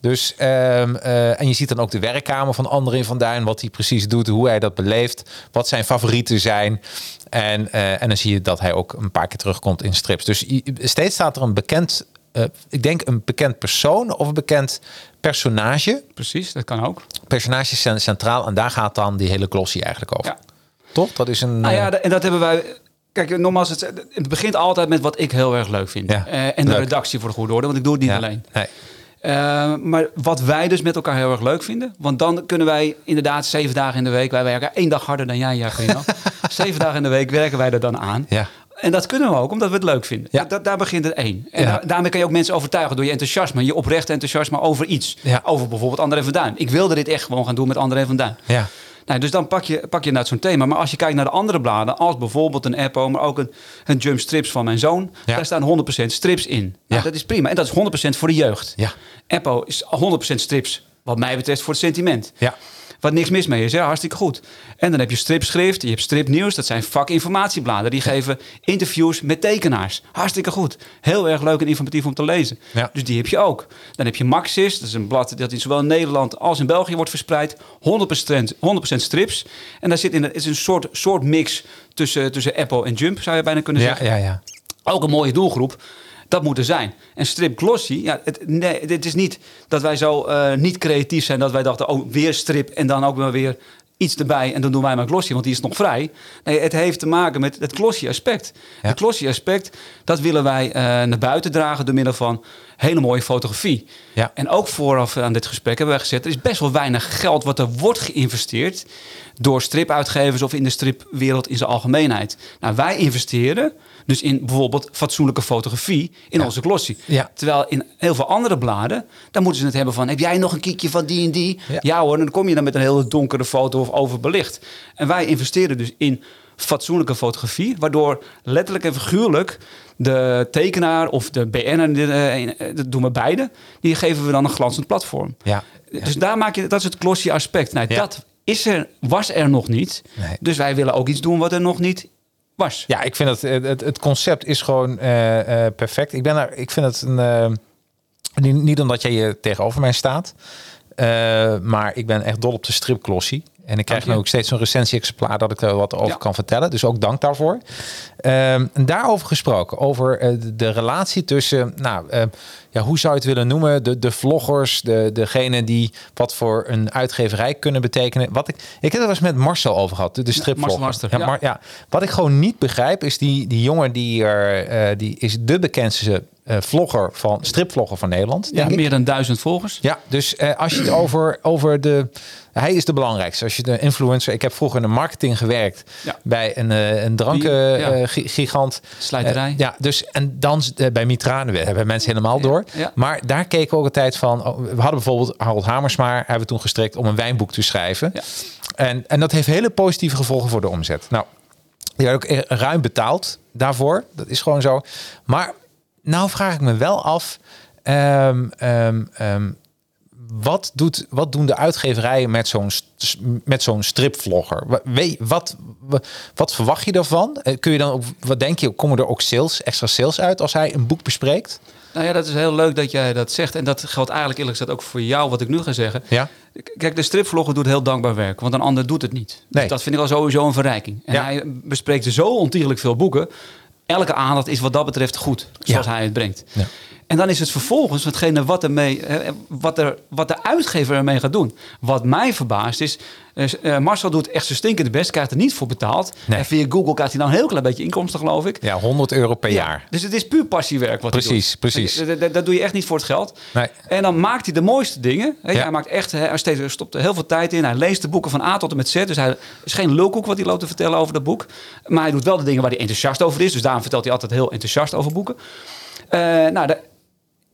Dus, ehm, eh, en je ziet dan ook de werkkamer van André van Duin, wat hij precies doet, hoe hij dat beleeft, wat zijn favorieten zijn. En, eh, en dan zie je dat hij ook een paar keer terugkomt in strips. Dus steeds staat er een bekend, ik denk een bekend persoon of een bekend personage. Precies, dat kan ook. Personage cen- centraal en daar gaat dan die hele glossy eigenlijk over. Ja. Toch? Dat is een. Nou ja, en dat hebben wij. Kijk, nogmaals, het, het begint altijd met wat ik heel erg leuk vind. Ja, Eh, en de redactie voor de goede orde, want ik doe het niet ja. alleen. Nee. Eh, maar wat wij dus met elkaar heel erg leuk vinden. Want dan kunnen wij inderdaad zeven dagen in de week. Wij werken één dag harder dan jij, Jacqueline. zeven dagen in de week werken wij er dan aan. Ja. En dat kunnen we ook, omdat we het leuk vinden. Ja. Dat, daar begint het één. En Ja. daar- daarmee kan je ook mensen overtuigen door je enthousiasme. Je oprechte enthousiasme over iets. Ja. Over bijvoorbeeld André van Duin. Ik wilde dit echt gewoon gaan doen met André van Duin. Ja. Nou, dus dan pak je, pak je inderdaad zo'n thema. Maar als je kijkt naar de andere bladen, als bijvoorbeeld een Apple, maar ook een, een Jump Strips van mijn zoon, Ja. daar staan 100% strips in. Nou, Ja. Dat is prima. En dat is 100% voor de jeugd. Ja. Apple is 100% strips, wat mij betreft, voor het sentiment. Ja. Wat niks mis mee is, ja, hartstikke goed. En dan heb je stripschrift, je hebt stripnieuws. Dat zijn vakinformatiebladen. Die geven interviews met tekenaars. Hartstikke goed. Heel erg leuk en informatief om te lezen. Ja. Dus die heb je ook. Dan heb je Maxis. Dat is een blad dat in zowel Nederland als in België wordt verspreid. 100%, 100% strips. En daar zit in het is een soort, soort mix tussen, tussen Apple en Jump, zou je bijna kunnen Ja, zeggen. ja, ja. Ook een mooie doelgroep. Dat moet er zijn. En strip glossy, ja, het, nee, het is niet dat wij zo eh, niet creatief zijn dat wij dachten, oh, weer strip en dan ook maar weer iets erbij en dan doen wij maar glossy, want die is nog vrij. Nee, het heeft te maken met het glossy aspect. Ja. Het glossy aspect, dat willen wij eh, naar buiten dragen door middel van hele mooie fotografie. Ja. En ook vooraf aan dit gesprek hebben wij gezet, er is best wel weinig geld wat er wordt geïnvesteerd door stripuitgevers of in de stripwereld in zijn algemeenheid. Nou, wij investeren dus in bijvoorbeeld fatsoenlijke fotografie in Ja. onze glossy. Ja. Terwijl in heel veel andere bladen, dan moeten ze het hebben van... heb jij nog een kiekje van die en die? Ja. Ja, hoor, en dan kom je dan met een hele donkere foto of overbelicht. En wij investeren dus in fatsoenlijke fotografie... waardoor letterlijk en figuurlijk de tekenaar of de BN'er... eh, dat doen we beide, die geven we dan een glanzend platform. Ja. Dus daar maak je, dat is het glossy aspect. Nou, Ja. Dat is er, was er nog niet. Nee. Dus wij willen ook iets doen wat er nog niet was. Ja, ik vind het, het, het- het concept is gewoon eh, eh, perfect. Ik, ben er, ik vind het een. eh, niet, omdat jij hier tegenover mij staat, eh, maar ik ben echt dol op de stripglossie. En ik krijg je. nu ook steeds zo'n recensie-exemplaar dat ik er wat over Ja. kan vertellen. Dus ook dank daarvoor. Ehm, en daarover gesproken, over eh, de, relatie tussen, nou, eh, ja, hoe zou je het willen noemen? De, de vloggers, de, degene die wat voor een uitgeverij kunnen betekenen. Wat ik, ik heb het wel eens met Marcel over gehad, de, de stripvlogger. Ja, ja. Mar- ja, wat ik gewoon niet begrijp is die, die jongen die er, eh, die is de bekendste eh, vlogger van stripvlogger van Nederland. Ja, meer dan duizend volgers. Ja, dus eh, als je het over, over de. Hij is de belangrijkste. Als je de influencer. Ik heb vroeger in de marketing gewerkt Ja. bij een, eh, een Die- ja. drankengigant. Slijterij. ja, dus en dan eh, bij Mitrane we hebben mensen helemaal door. ja. Maar daar keken we ook altijd van. oh, we hadden bijvoorbeeld Harold Hamersma hebben we toen gestrekt om een wijnboek te schrijven. En, en dat heeft hele positieve gevolgen voor de omzet. Nou, die werd ook eh, ruim betaald daarvoor. Dat is gewoon zo. Maar nou vraag ik me wel af. ehm, ehm, ehm, wat, doet, wat doen de uitgeverijen met zo'n met zo'n stripvlogger? Wat, wa- wat verwacht je daarvan? Eh, Kun je dan ook, wat denk je, komen er ook sales, extra sales uit als hij een boek bespreekt? Nou ja, dat is heel leuk dat jij dat zegt. En dat geldt eigenlijk eerlijk gezegd ook voor jou, wat ik nu ga zeggen. Ja. Kijk, de stripvlogger doet heel dankbaar werk, want een ander doet het niet. Dus Nee. dat vind ik al sowieso een verrijking. En Ja. hij bespreekt zo ontiegelijk veel boeken. Elke aandacht is wat dat betreft goed, zoals Ja. hij het brengt. Ja. En dan is het vervolgens hetgene wat, ermee, eh, wat, er, wat de uitgever ermee gaat doen. Wat mij verbaast is, uh, Marcel doet echt zijn stinkende best, krijgt er niet voor betaald. En via Google krijgt hij dan een heel klein beetje inkomsten, geloof ik. Ja, 100 euro per jaar. Dus het is puur passiewerk wat precies, hij doet. Precies, precies. Dat, doe je echt niet voor het geld. Nee. En dan maakt hij de mooiste dingen. Ja. Hij maakt echt, hij steeds, stopt er heel veel tijd in. Hij leest de boeken van A tot en met Z. Dus hij is geen lulkoek wat hij loopt te vertellen over dat boek. Maar hij doet wel de dingen waar hij enthousiast over is. Dus daarom vertelt hij altijd heel enthousiast over boeken. Uh, nou, de,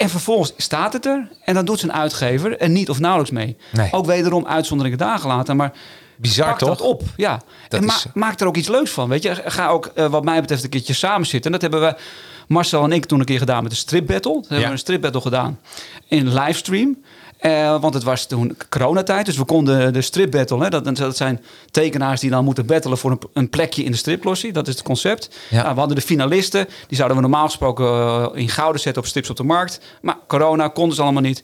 en vervolgens staat het er en dan doet zijn uitgever er niet of nauwelijks mee. Nee. Ook wederom uitzonderingen dagen later, maar Bizar pak toch? dat op. Ja. en ma maak er ook iets leuks van. Weet je, ga ook uh, wat mij betreft een keertje samen zitten. En dat hebben we Marcel en ik toen een keer gedaan met de strip battle. We hebben we een strip battle gedaan in livestream. Uh, want het was toen coronatijd, dus we konden de strip battle. Hè, dat, dat zijn tekenaars die dan moeten battelen voor een, een plekje in de striplossie. Dat is het concept. Ja. Nou, we hadden de finalisten, die zouden we normaal gesproken uh, in gouden zetten op strips op de markt. Maar corona konden ze allemaal niet.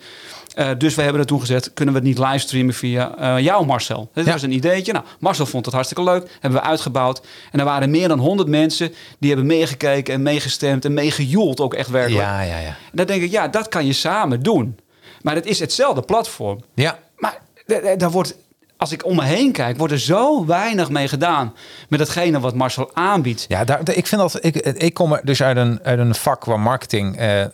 Uh, dus we hebben er toen gezet, kunnen we het niet livestreamen via jou Marcel? Dat ja. was een ideetje. Nou, Marcel vond het hartstikke leuk, hebben we uitgebouwd. En er waren meer dan 100 mensen die hebben meegekeken en meegestemd en meegejoeld ook echt werkelijk. Ja, ja, ja. En dan denk ik, ja, dat kan je samen doen. Maar het is hetzelfde platform. Ja. Maar daar wordt, als ik om me heen kijk, wordt er zo weinig mee gedaan met hetgene wat Marcel aanbiedt. Ja, daar, ik vind dat ik, ik kom er dus uit een, uit een vak waar marketing, uh, uh,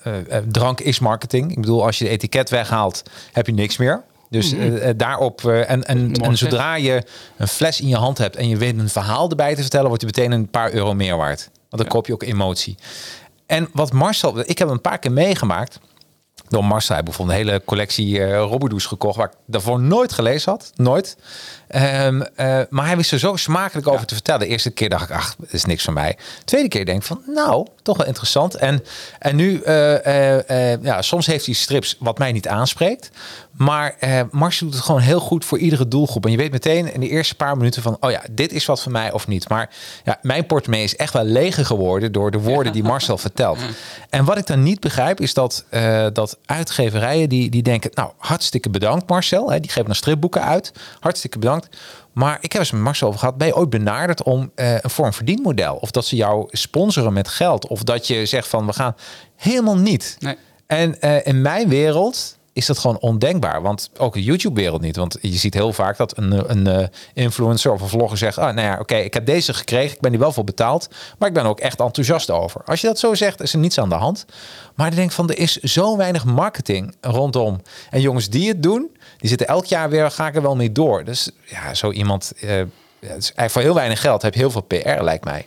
drank is marketing. Ik bedoel, als je de etiket weghaalt, heb je niks meer. Dus -hmm. daarop, en, en, en zodra je een fles in je hand hebt en je weet een verhaal erbij te vertellen, wordt je meteen een paar euro meer waard. Want dan koop je ook emotie. En wat Marcel, ik heb een paar keer meegemaakt door Marcel. Hij bijvoorbeeld een hele collectie uh, gekocht, waar ik daarvoor nooit gelezen had. Nooit. Um, uh, maar hij wist er zo smakelijk over ja. te vertellen. De eerste keer dacht ik, ach, dat is niks van mij. De tweede keer denk ik van, nou, toch wel interessant. En, en nu, uh, ja, soms heeft hij strips wat mij niet aanspreekt. Maar uh, Marcel doet het gewoon heel goed voor iedere doelgroep. En je weet meteen in de eerste paar minuten van... oh ja, dit is wat voor mij of niet. Maar ja, mijn portemonnee is echt wel leger geworden... door de woorden die Marcel vertelt. En wat ik dan niet begrijp is dat, uh, dat uitgeverijen die, die denken... nou, hartstikke bedankt Marcel. Hè, die geven dan stripboeken uit. Hartstikke bedankt. Maar ik heb eens met Marcel over gehad. Ben je ooit benaderd om uh, een vorm verdienmodel? Of dat ze jou sponsoren met geld? Of dat je zegt van we gaan helemaal niet. Nee. En in mijn wereld is dat gewoon ondenkbaar. Want ook de YouTube-wereld niet. Want je ziet heel vaak dat een, een, een influencer of een vlogger zegt... Ah, nou ja, oké, okay, ik heb deze gekregen, ik ben die wel voor betaald... maar ik ben ook echt enthousiast over. Als je dat zo zegt, is er niets aan de hand. Maar ik denk van, er is zo weinig marketing rondom. En jongens die het doen, die zitten elk jaar weer... ga ik er wel mee door. Dus ja, zo iemand... Uh, dus eigenlijk voor heel weinig geld heb je heel veel PR, lijkt mij.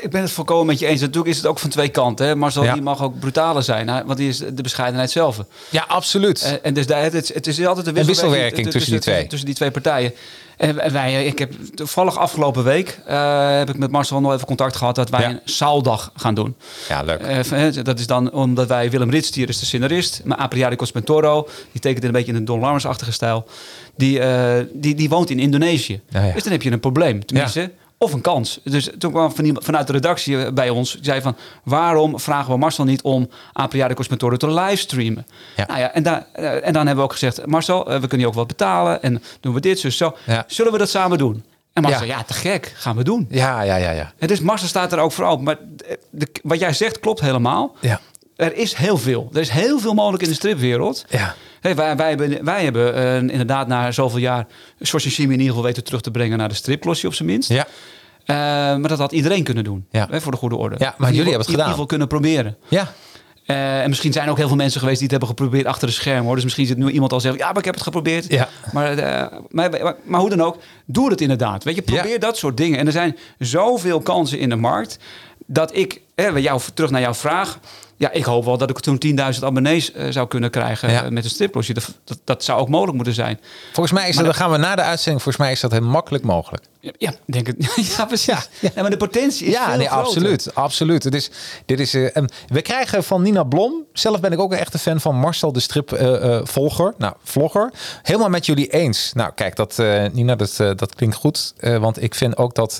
Ik ben het volkomen met je eens. Natuurlijk is het ook van twee kanten. Hè? Marcel ja. die mag ook brutaler zijn. Hè? Want die is de bescheidenheid zelf. Ja, absoluut. En, en dus daar, het, het is altijd een wisselwerking, wisselwerking tussen die twee. Tussen die twee partijen. En wij, ik heb toevallig afgelopen week uh, heb ik met Marcel nog even contact gehad dat wij ja. een zaaldag gaan doen. Ja, leuk. Uh, dat is dan omdat wij Willem Ritstier is de scenarist, maar Apriari Cospentoro, die tekent een beetje in een Don Lammers-achtige stijl. Die, uh, die, die woont in Indonesië. Ja, ja. Dus dan heb je een probleem. Tenminste, of een kans. Dus toen kwam van vanuit de redactie bij ons, ik zei van waarom vragen we Marcel niet om Apriadicos Mentore te livestreamen? Ja. Nou ja, en, daar, en dan hebben we ook gezegd, Marcel, we kunnen je ook wat betalen en doen we dit, dus zo. Ja. Zullen we dat samen doen? En Marcel, ja. ja, te gek, gaan we doen. Ja, ja, ja. ja. En dus Marcel staat er ook voor open. Maar de, wat jij zegt klopt helemaal. Ja. Er is heel veel. Er is heel veel mogelijk in de stripwereld. Ja. Hey, wij, wij, hebben, wij hebben uh, inderdaad na zoveel jaar Soshishimi in ieder geval weten terug te brengen naar de striplossie op zijn minst. Ja. Uh, maar dat had iedereen kunnen doen. Ja. Hè, voor de goede orde. Ja, maar jullie hebben het gedaan. In ieder geval kunnen proberen. Ja. Uh, en misschien zijn er ook heel veel mensen geweest die het hebben geprobeerd achter de scherm. Hoor. Dus misschien zit nu iemand al zeggen, ja, maar ik heb het geprobeerd. Ja. Maar, uh, maar, maar, maar, hoe dan ook, doe het inderdaad. Weet je, probeer ja. dat soort dingen. En er zijn zoveel kansen in de markt dat ik, hè, jou, terug naar jouw vraag. Ja, ik hoop wel dat ik toen 10.000 abonnees uh, zou kunnen krijgen ja. uh, met een striplosje. Dat, dat, dat, zou ook mogelijk moeten zijn. Volgens mij is dat, dan gaan we na de uitzending, volgens mij is dat heel makkelijk mogelijk. Ja, ja denk het. ja, precies. Ja, ja. maar de potentie is ja, veel nee, groter. absoluut, absoluut. Het is, dit is, uh, we krijgen van Nina Blom, zelf ben ik ook een echte fan van Marcel de Strip volger, nou vlogger, helemaal met jullie eens. Nou kijk, dat Nina, dat, dat klinkt goed, want ik vind ook dat,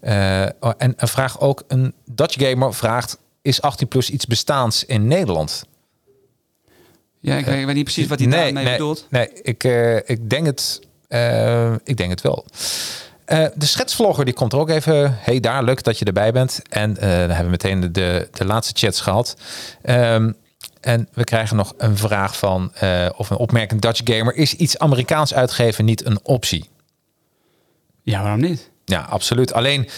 en een vraag ook, een Dutch gamer vraagt is 18 plus iets bestaans in Nederland? Ja, ik, weet, niet precies wat hij nee, daarmee nee, bedoelt. Nee, ik, uh, ik, denk het, uh, ik denk het wel. Uh, de schetsvlogger die komt er ook even. Hey daar, leuk dat je erbij bent. En dan hebben we meteen de, de, de laatste chats gehad. Um, En we krijgen nog een vraag van, of een opmerking Dutch Gamer. Is iets Amerikaans uitgeven niet een optie? Ja, waarom niet? Ja, absoluut. Alleen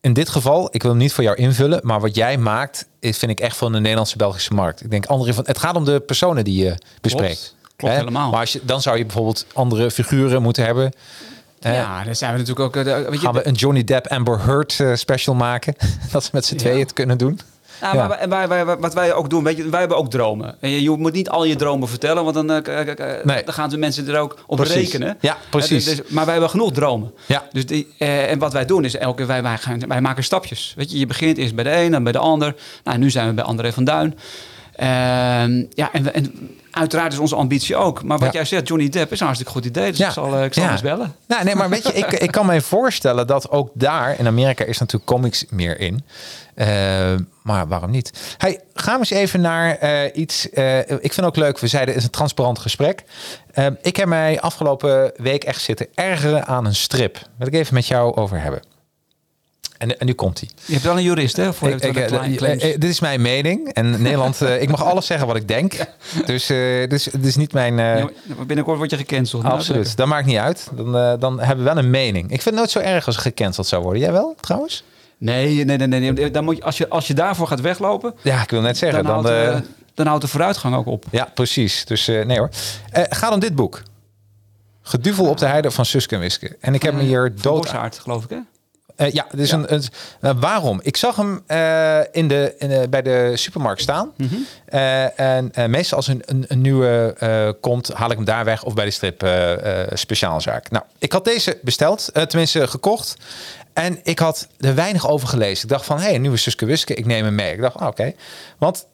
in dit geval, ik wil hem niet voor jou invullen, maar wat jij maakt, is, vind ik echt van de Nederlandse Belgische markt. Ik denk andere van, het gaat om de personen die je bespreekt. Klopt, helemaal. Maar als je, dan zou je bijvoorbeeld andere figuren moeten hebben. Ja, dan zijn we natuurlijk ook. Uh, weet je, gaan we een Johnny Depp Amber Heard uh, special maken? dat ze met z'n tweeën het kunnen doen. Nou, ja. maar wij, wij, wat wij ook doen, weet je, wij hebben ook dromen. En je, je moet niet al je dromen vertellen, want dan, uh, nee. dan gaan de mensen er ook op precies. rekenen. Ja, precies. Dus, maar wij hebben genoeg dromen. Ja. Dus die, uh, en wat wij doen is elke wij, wij, gaan, wij maken stapjes. Weet je, je begint eerst bij de een, dan bij de ander. Nou, nu zijn we bij André van Duin. Uh, ja, en, en, uiteraard is onze ambitie ook. Maar wat ja. jij zegt, Johnny Depp, is een hartstikke goed idee. Dus ja. ik zal, ik zal ja. eens bellen. Nou, nee, maar weet je, ik, ik kan me voorstellen dat ook daar, in Amerika is natuurlijk comics meer in. Uh, maar waarom niet? Hey, gaan we eens even naar uh, iets. Uh, ik vind ook leuk, we zeiden het is een transparant gesprek. ik heb mij afgelopen week echt zitten ergeren aan een strip. Wil ik even met jou over hebben. En, en nu komt hij. Je hebt wel een jurist, hè? Voor ik, ik, uh, dit is mijn mening. En Nederland, ik mag alles zeggen wat ik denk. Dus, uh, dus het is niet mijn. Ja, binnenkort word je gecanceld. Absoluut. Nou, dat maakt niet uit. Dan, dan hebben we wel een mening. Ik vind het nooit zo erg als gecanceld zou worden. Jij wel, trouwens? Nee, nee, nee. nee, nee. Dan moet je, als, je, als je daarvoor gaat weglopen. Ja, ik wil net zeggen. Dan, dan, houdt, dan houdt de vooruitgang ook op. Ja, precies. Dus nee hoor. gaat om dit boek. Geduvel op de heide van Suske en Wiske. En ik heb me hier dood. geloof ik, hè? Uh, ja, dus ja. Een, een uh, waarom? Ik zag hem uh, in de, in de, bij de supermarkt staan. Mm -hmm. en meestal als een, een, een nieuwe komt, haal ik hem daar weg of bij de strip speciaalzaak. Nou, ik had deze besteld, tenminste gekocht. En ik had er weinig over gelezen. Ik dacht van, hé, hey, een nieuwe Suske Wiske, ik neem hem mee. Ik dacht, oh, oké. Okay. Want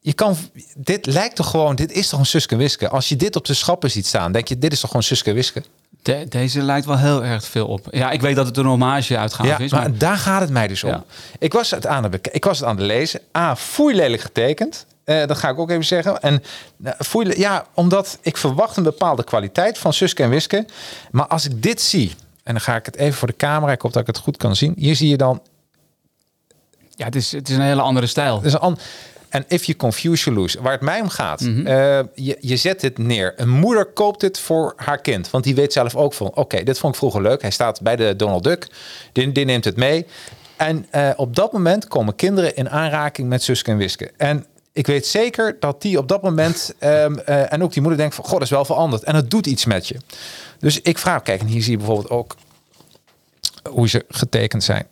je kan, dit lijkt toch gewoon, dit is toch een Suske Wiske? Als je dit op de schappen ziet staan, denk je, dit is toch gewoon Suske Wiske? De, deze lijkt wel heel erg veel op. Ja, ik weet dat het een hommage uitgave ja, is. Maar, maar daar gaat het mij dus om. Ja. Ik, was het aan het ik was het aan het lezen. A, foei lelijk getekend. Uh, dat ga ik ook even zeggen. En uh, foei, ja, omdat ik verwacht een bepaalde kwaliteit van Suske en Wiske. Maar als ik dit zie, en dan ga ik het even voor de camera, ik hoop dat ik het goed kan zien. Hier zie je dan. Ja, het is, het is een hele andere stijl. Het is een en if you confuse, you lose. Waar het mij om gaat. Mm -hmm. uh, je, je zet dit neer. Een moeder koopt dit voor haar kind. Want die weet zelf ook van... Oké, okay, dit vond ik vroeger leuk. Hij staat bij de Donald Duck. Die, die neemt het mee. En uh, op dat moment komen kinderen in aanraking met Suske en Wiske. En ik weet zeker dat die op dat moment... Um, uh, en ook die moeder denkt van... God, dat is wel veranderd. En het doet iets met je. Dus ik vraag... Kijk, en hier zie je bijvoorbeeld ook... hoe ze getekend zijn.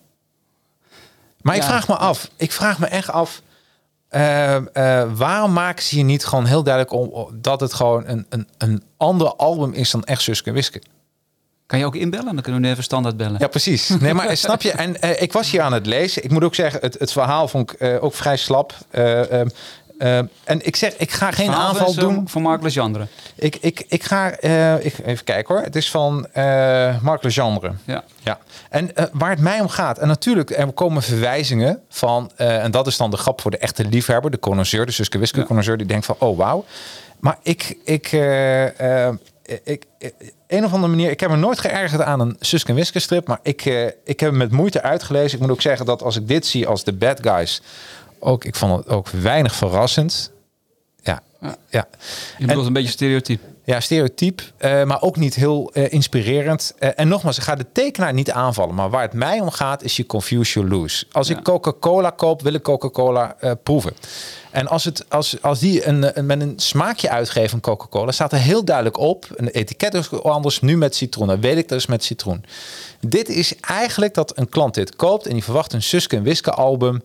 Maar ja. ik vraag me af. Ik vraag me echt af... Uh, uh, waarom maken ze hier niet gewoon heel duidelijk om dat het gewoon een, een, een ander album is dan echt Suske en Wiske? Kan je ook inbellen? Dan kunnen we even standaard bellen. Ja, precies. Nee, maar snap je? En uh, ik was hier aan het lezen. Ik moet ook zeggen, het, het verhaal vond ik ook vrij slap. Uh, en ik zeg, ik ga geen aanval is, doen. Van Marc Legendre. Ik, ik, ik ga, ik, even kijken hoor. Het is van Marc Legendre. Ja. ja. En uh, waar het mij om gaat, en natuurlijk, er komen verwijzingen van, uh, en dat is dan de grap voor de echte liefhebber, de connoisseur, de Suske Wiske connoisseur, die denkt van, oh wauw. Maar ik, ik, uh, ik, een of andere manier, ik heb me nooit geërgerd aan een Suske en Wiske strip, maar ik, ik heb hem met moeite uitgelezen. Ik moet ook zeggen dat als ik dit zie als de bad guys, ook, ik vond het ook weinig verrassend. Ja, ja. ja. Je bedoelt en, een beetje stereotyp. Ja, stereotyp, uh, maar ook niet heel uh, inspirerend. Uh, en nogmaals, ik ga de tekenaar niet aanvallen. Maar waar het mij om gaat, is je confuse, you lose. Als ja. ik Coca-Cola koop, wil ik Coca-Cola proeven. En als, het, als, als die een, een, met een smaakje uitgeven van Coca-Cola, staat er heel duidelijk op. Een etiket is anders, nu met citroen. Dan weet ik dat is met citroen. Dit is eigenlijk dat een klant dit koopt en die verwacht een Suske en Wiske album.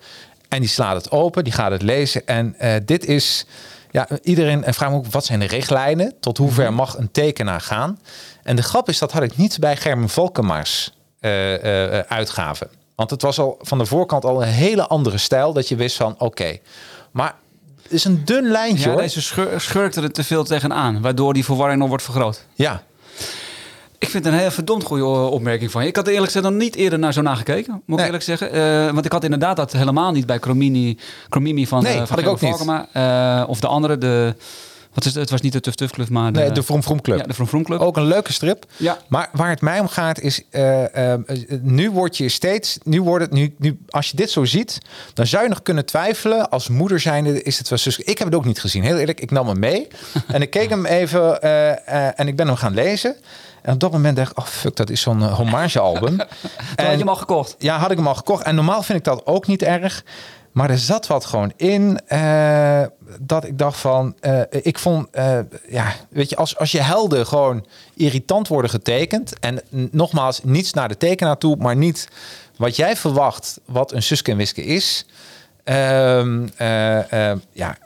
En die slaat het open, die gaat het lezen. En dit is... Ja, iedereen en vraag me ook wat zijn de richtlijnen? Tot hoe ver mag een tekenaar gaan? En de grap is, dat had ik niet bij Germen Valkemaars uh, uh, uitgave. Want het was al van de voorkant al een hele andere stijl. Dat je wist van oké. Okay. Maar het is een dun lijntje ja, hoor. Deze schur schurkt er te veel tegenaan. Waardoor die verwarring nog wordt vergroot. Ja. Ik vind het een heel verdomd goede opmerking van je. Ik had er eerlijk gezegd nog niet eerder naar zo nagekeken, moet ik eerlijk zeggen. Uh, want ik had inderdaad dat helemaal niet bij Cromini, Cromimi van, nee, uh, van had ik ook Valkema, uh, of de andere, de, Wat is het? Het was niet de Tuf Tuf Club, maar de, Nee, de Vroom Vroom Club. ja, de Club. Ook een leuke strip. Ja. Maar waar het mij om gaat is, eh, eh, nu word je steeds, nu wordt het, nu, nu, als je dit zo ziet, dan zou je nog kunnen twijfelen. Als moeder zijnde is het wel zus. Ik heb het ook niet gezien, heel eerlijk. Ik nam hem mee en ik keek hem even eh, en ik ben hem gaan lezen. En op dat moment dacht ik, oh fuck, dat is zo'n hommagealbum. Toen had je hem al gekocht. Ja, had ik hem al gekocht. En normaal vind ik dat ook niet erg. Maar er zat wat gewoon in eh, dat ik dacht van, eh, ik vond, eh, ja, weet je, als, als je helden gewoon irritant worden getekend en nogmaals niets naar de tekenaar toe, maar niet wat jij verwacht, wat een Suske en is. Ehm, eh, eh, ja,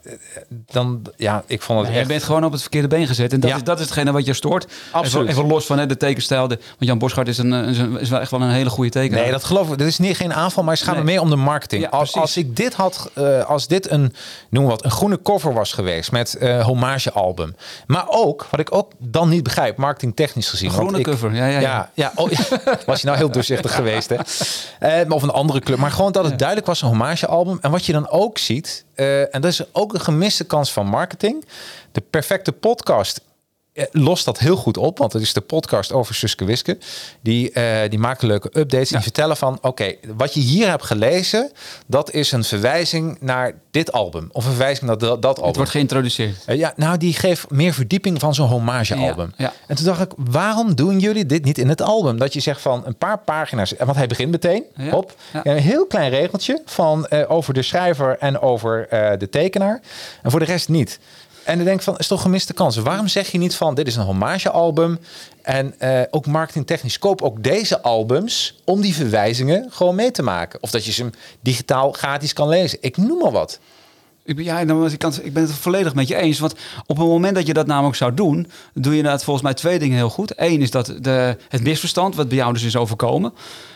dan ja, ik vond het je echt. bent gewoon op het verkeerde been gezet. En dat, Ja. is, dat is hetgene wat je stoort. Absoluut. Even, even los van hè, de tekenstijl. De, want Jan Boschart is, een, is, wel echt wel een hele goede tekenaar. Nee, dat geloof ik. Dit is niet geen aanval, maar het gaat me meer om de marketing. Ja, als, als ik dit had, eh, als dit een, noem wat, een groene cover was geweest met hommagealbum. Maar ook, wat ik ook dan niet begrijp, marketingtechnisch gezien. Een groene cover. Ja, ja, ja. Ja, ja, oh, was je nou heel doorzichtig geweest, hè? Of een andere club. Maar gewoon dat het duidelijk was een hommagealbum. En wat je dan ook ziet, eh, en dat is ook een gemiste kans van marketing. De perfecte podcast lost dat heel goed op, want het is de podcast over Suske Wiske. Die, eh, die maken leuke updates. Die vertellen van, oké, wat je hier hebt gelezen, dat is een verwijzing naar dit album. Of een verwijzing naar dat, dat album. Het wordt geïntroduceerd. Eh, ja, nou, die geeft meer verdieping van zo'n hommagealbum. Ja, ja. En toen dacht ik, waarom doen jullie dit niet in het album? Dat je zegt van een paar pagina's, want hij begint meteen op een heel klein regeltje van eh, over de schrijver en over eh, de tekenaar. En voor de rest niet. En dan denk ik van, is toch gemiste kans. Waarom zeg je niet van, dit is een hommagealbum en eh, ook marketingtechnisch koop ook deze albums om die verwijzingen gewoon mee te maken. Of dat je ze digitaal gratis kan lezen. Ik noem maar wat. Ik ben, ja, ik, ik ben het volledig met je eens. Want op het moment dat je dat namelijk zou doen, doe je inderdaad volgens mij twee dingen heel goed. Eén is dat de, het misverstand, wat bij jou dus is overkomen.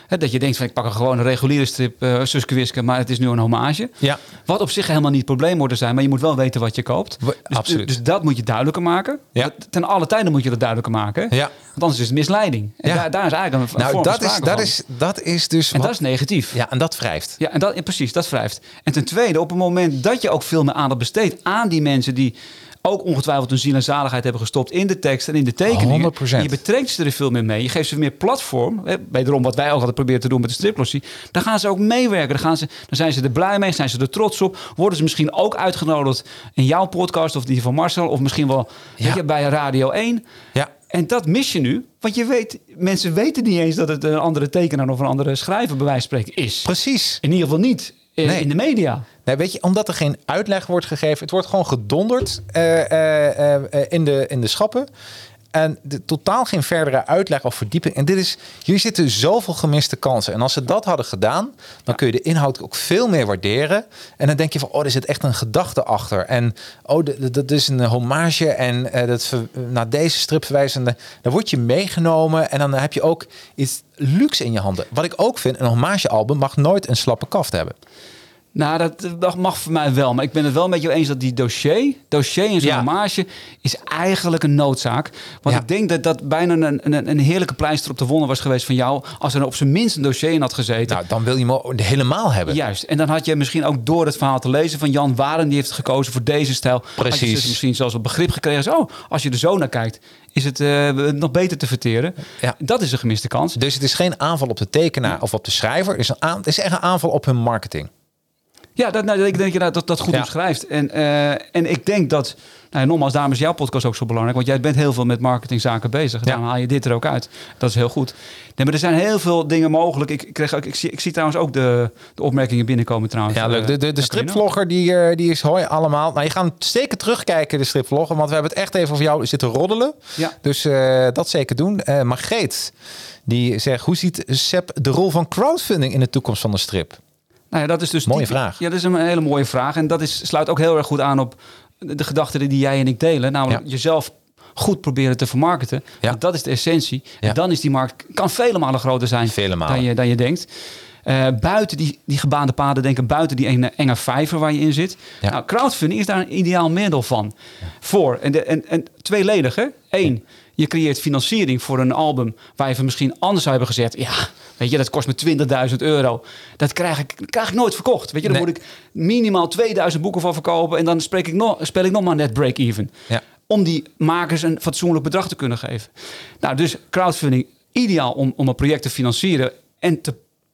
Hè, dat je denkt van ik pak een gewoon een reguliere strip, uh, Suske Wiske, maar het is nu een hommage. Ja. Wat op zich helemaal niet probleem wordt zijn, maar je moet wel weten wat je koopt. We- Dus, absoluut. dus dat moet je duidelijker maken. Ja. Dat- Ten alle tijden moet je dat duidelijker maken. Ja. Want anders is het misleiding. En Ja. daar, daar is eigenlijk een, Nou, vorm dat is, dat, van. is, dat is dus. En wat- dat is negatief. Ja, en dat wrijft. Ja, en dat, precies, dat wrijft. En ten tweede, op het moment dat je ook veel meer aandacht besteedt aan die mensen die ook ongetwijfeld hun ziel en zaligheid hebben gestopt in de tekst en in de tekeningen. 100%. En je betrekt ze er veel meer mee. Je geeft ze meer platform. Wederom wat wij ook proberen te doen met de striplossie. Dan gaan ze ook meewerken. Dan, gaan ze, dan zijn ze er blij mee, zijn ze er trots op. Worden ze misschien ook uitgenodigd in jouw podcast of die van Marcel. Of misschien wel Ja. weet je, bij Radio 1. Ja. En dat mis je nu. Want je weet, mensen weten niet eens dat het een andere tekenaar of een andere schrijver bij wijze van spreken is. Precies. In ieder geval niet in, Nee. in de media. Nee, weet je, omdat er geen uitleg wordt gegeven. Het wordt gewoon gedonderd eh, eh, eh, eh, in, de, in de schappen. En de, totaal geen verdere uitleg of verdieping. En dit is, hier zitten zoveel gemiste kansen. En als ze dat hadden gedaan, dan kun je de inhoud ook veel meer waarderen. En dan denk je van, oh, er zit echt een gedachte achter. En oh, dat is een hommage. En eh, dat naar deze strip verwijzende. Dan word je meegenomen. En dan heb je ook iets luxe in je handen. Wat ik ook vind, een hommagealbum mag nooit een slappe kaft hebben. Nou, dat, dat mag voor mij wel. Maar ik ben het wel met jou eens dat die dossier, dossier in zo'n Ja. hommage, is eigenlijk een noodzaak. Want Ja. ik denk dat dat bijna een, een, een heerlijke pleister op de wonden was geweest van jou. Als er op zijn minst een dossier in had gezeten. Nou, dan wil je hem helemaal hebben. Juist. En dan had je misschien ook door het verhaal te lezen van Jan Waren, die heeft gekozen voor deze stijl. Had je Precies. dus misschien zelfs wat begrip gekregen. Zo, oh, als je er zo naar kijkt, is het eh, nog beter te verteren. Ja. Dat is een gemiste kans. Dus het is geen aanval op de tekenaar of op de schrijver. Het is, een het is echt een aanval op hun marketing. Ja, dat, nou, ik denk dat je dat, dat goed Ja. omschrijft. En, eh, en ik denk dat, nou, nogmaals, daarom is jouw podcast ook zo belangrijk. Want jij bent heel veel met marketingzaken bezig. Ja. Daarom haal je dit er ook uit. Dat is heel goed. Nee, maar er zijn heel veel dingen mogelijk. Ik, kreeg ook, ik, zie, ik zie trouwens ook de, de opmerkingen binnenkomen trouwens. Ja, leuk. Eh, De, de, stripvlogger die, eh, die is hoi allemaal. Nou, je gaat zeker terugkijken, de stripvlogger. Want we hebben het echt even over jou zitten roddelen. Ja. Dus dat zeker doen. Eh Margreet, die zegt... Hoe ziet Sepp de rol van crowdfunding in de toekomst van de strip? Nou ja, dat is dus Mooie typisch- vraag. Ja, dat is een hele mooie vraag. En dat is, sluit ook heel erg goed aan op de, gedachten die jij en ik delen. Namelijk Ja. jezelf goed proberen te vermarkten. Ja. Dat is de essentie. Ja. En dan is die markt kan vele malen groter zijn Vele malen. dan je, dan je denkt. Eh, buiten die, die gebaande paden denken, buiten die enge, enge vijver waar je in zit. Ja. Nou, crowdfunding is daar een ideaal middel van. Voor. En, de, en, en tweeledig, hè? Eén, je creëert financiering voor een album waar je misschien anders zou hebben gezegd. Ja, weet je, dat kost me 20.000 euro. Dat krijg ik, krijg ik nooit verkocht. Weet je, dan Nee. moet ik minimaal 2000 boeken van verkopen. En dan spreek ik nog, speel ik nog maar net break-even. Ja. Om die makers een fatsoenlijk bedrag te kunnen geven. Nou, dus crowdfunding ideaal om, om een project te financieren en te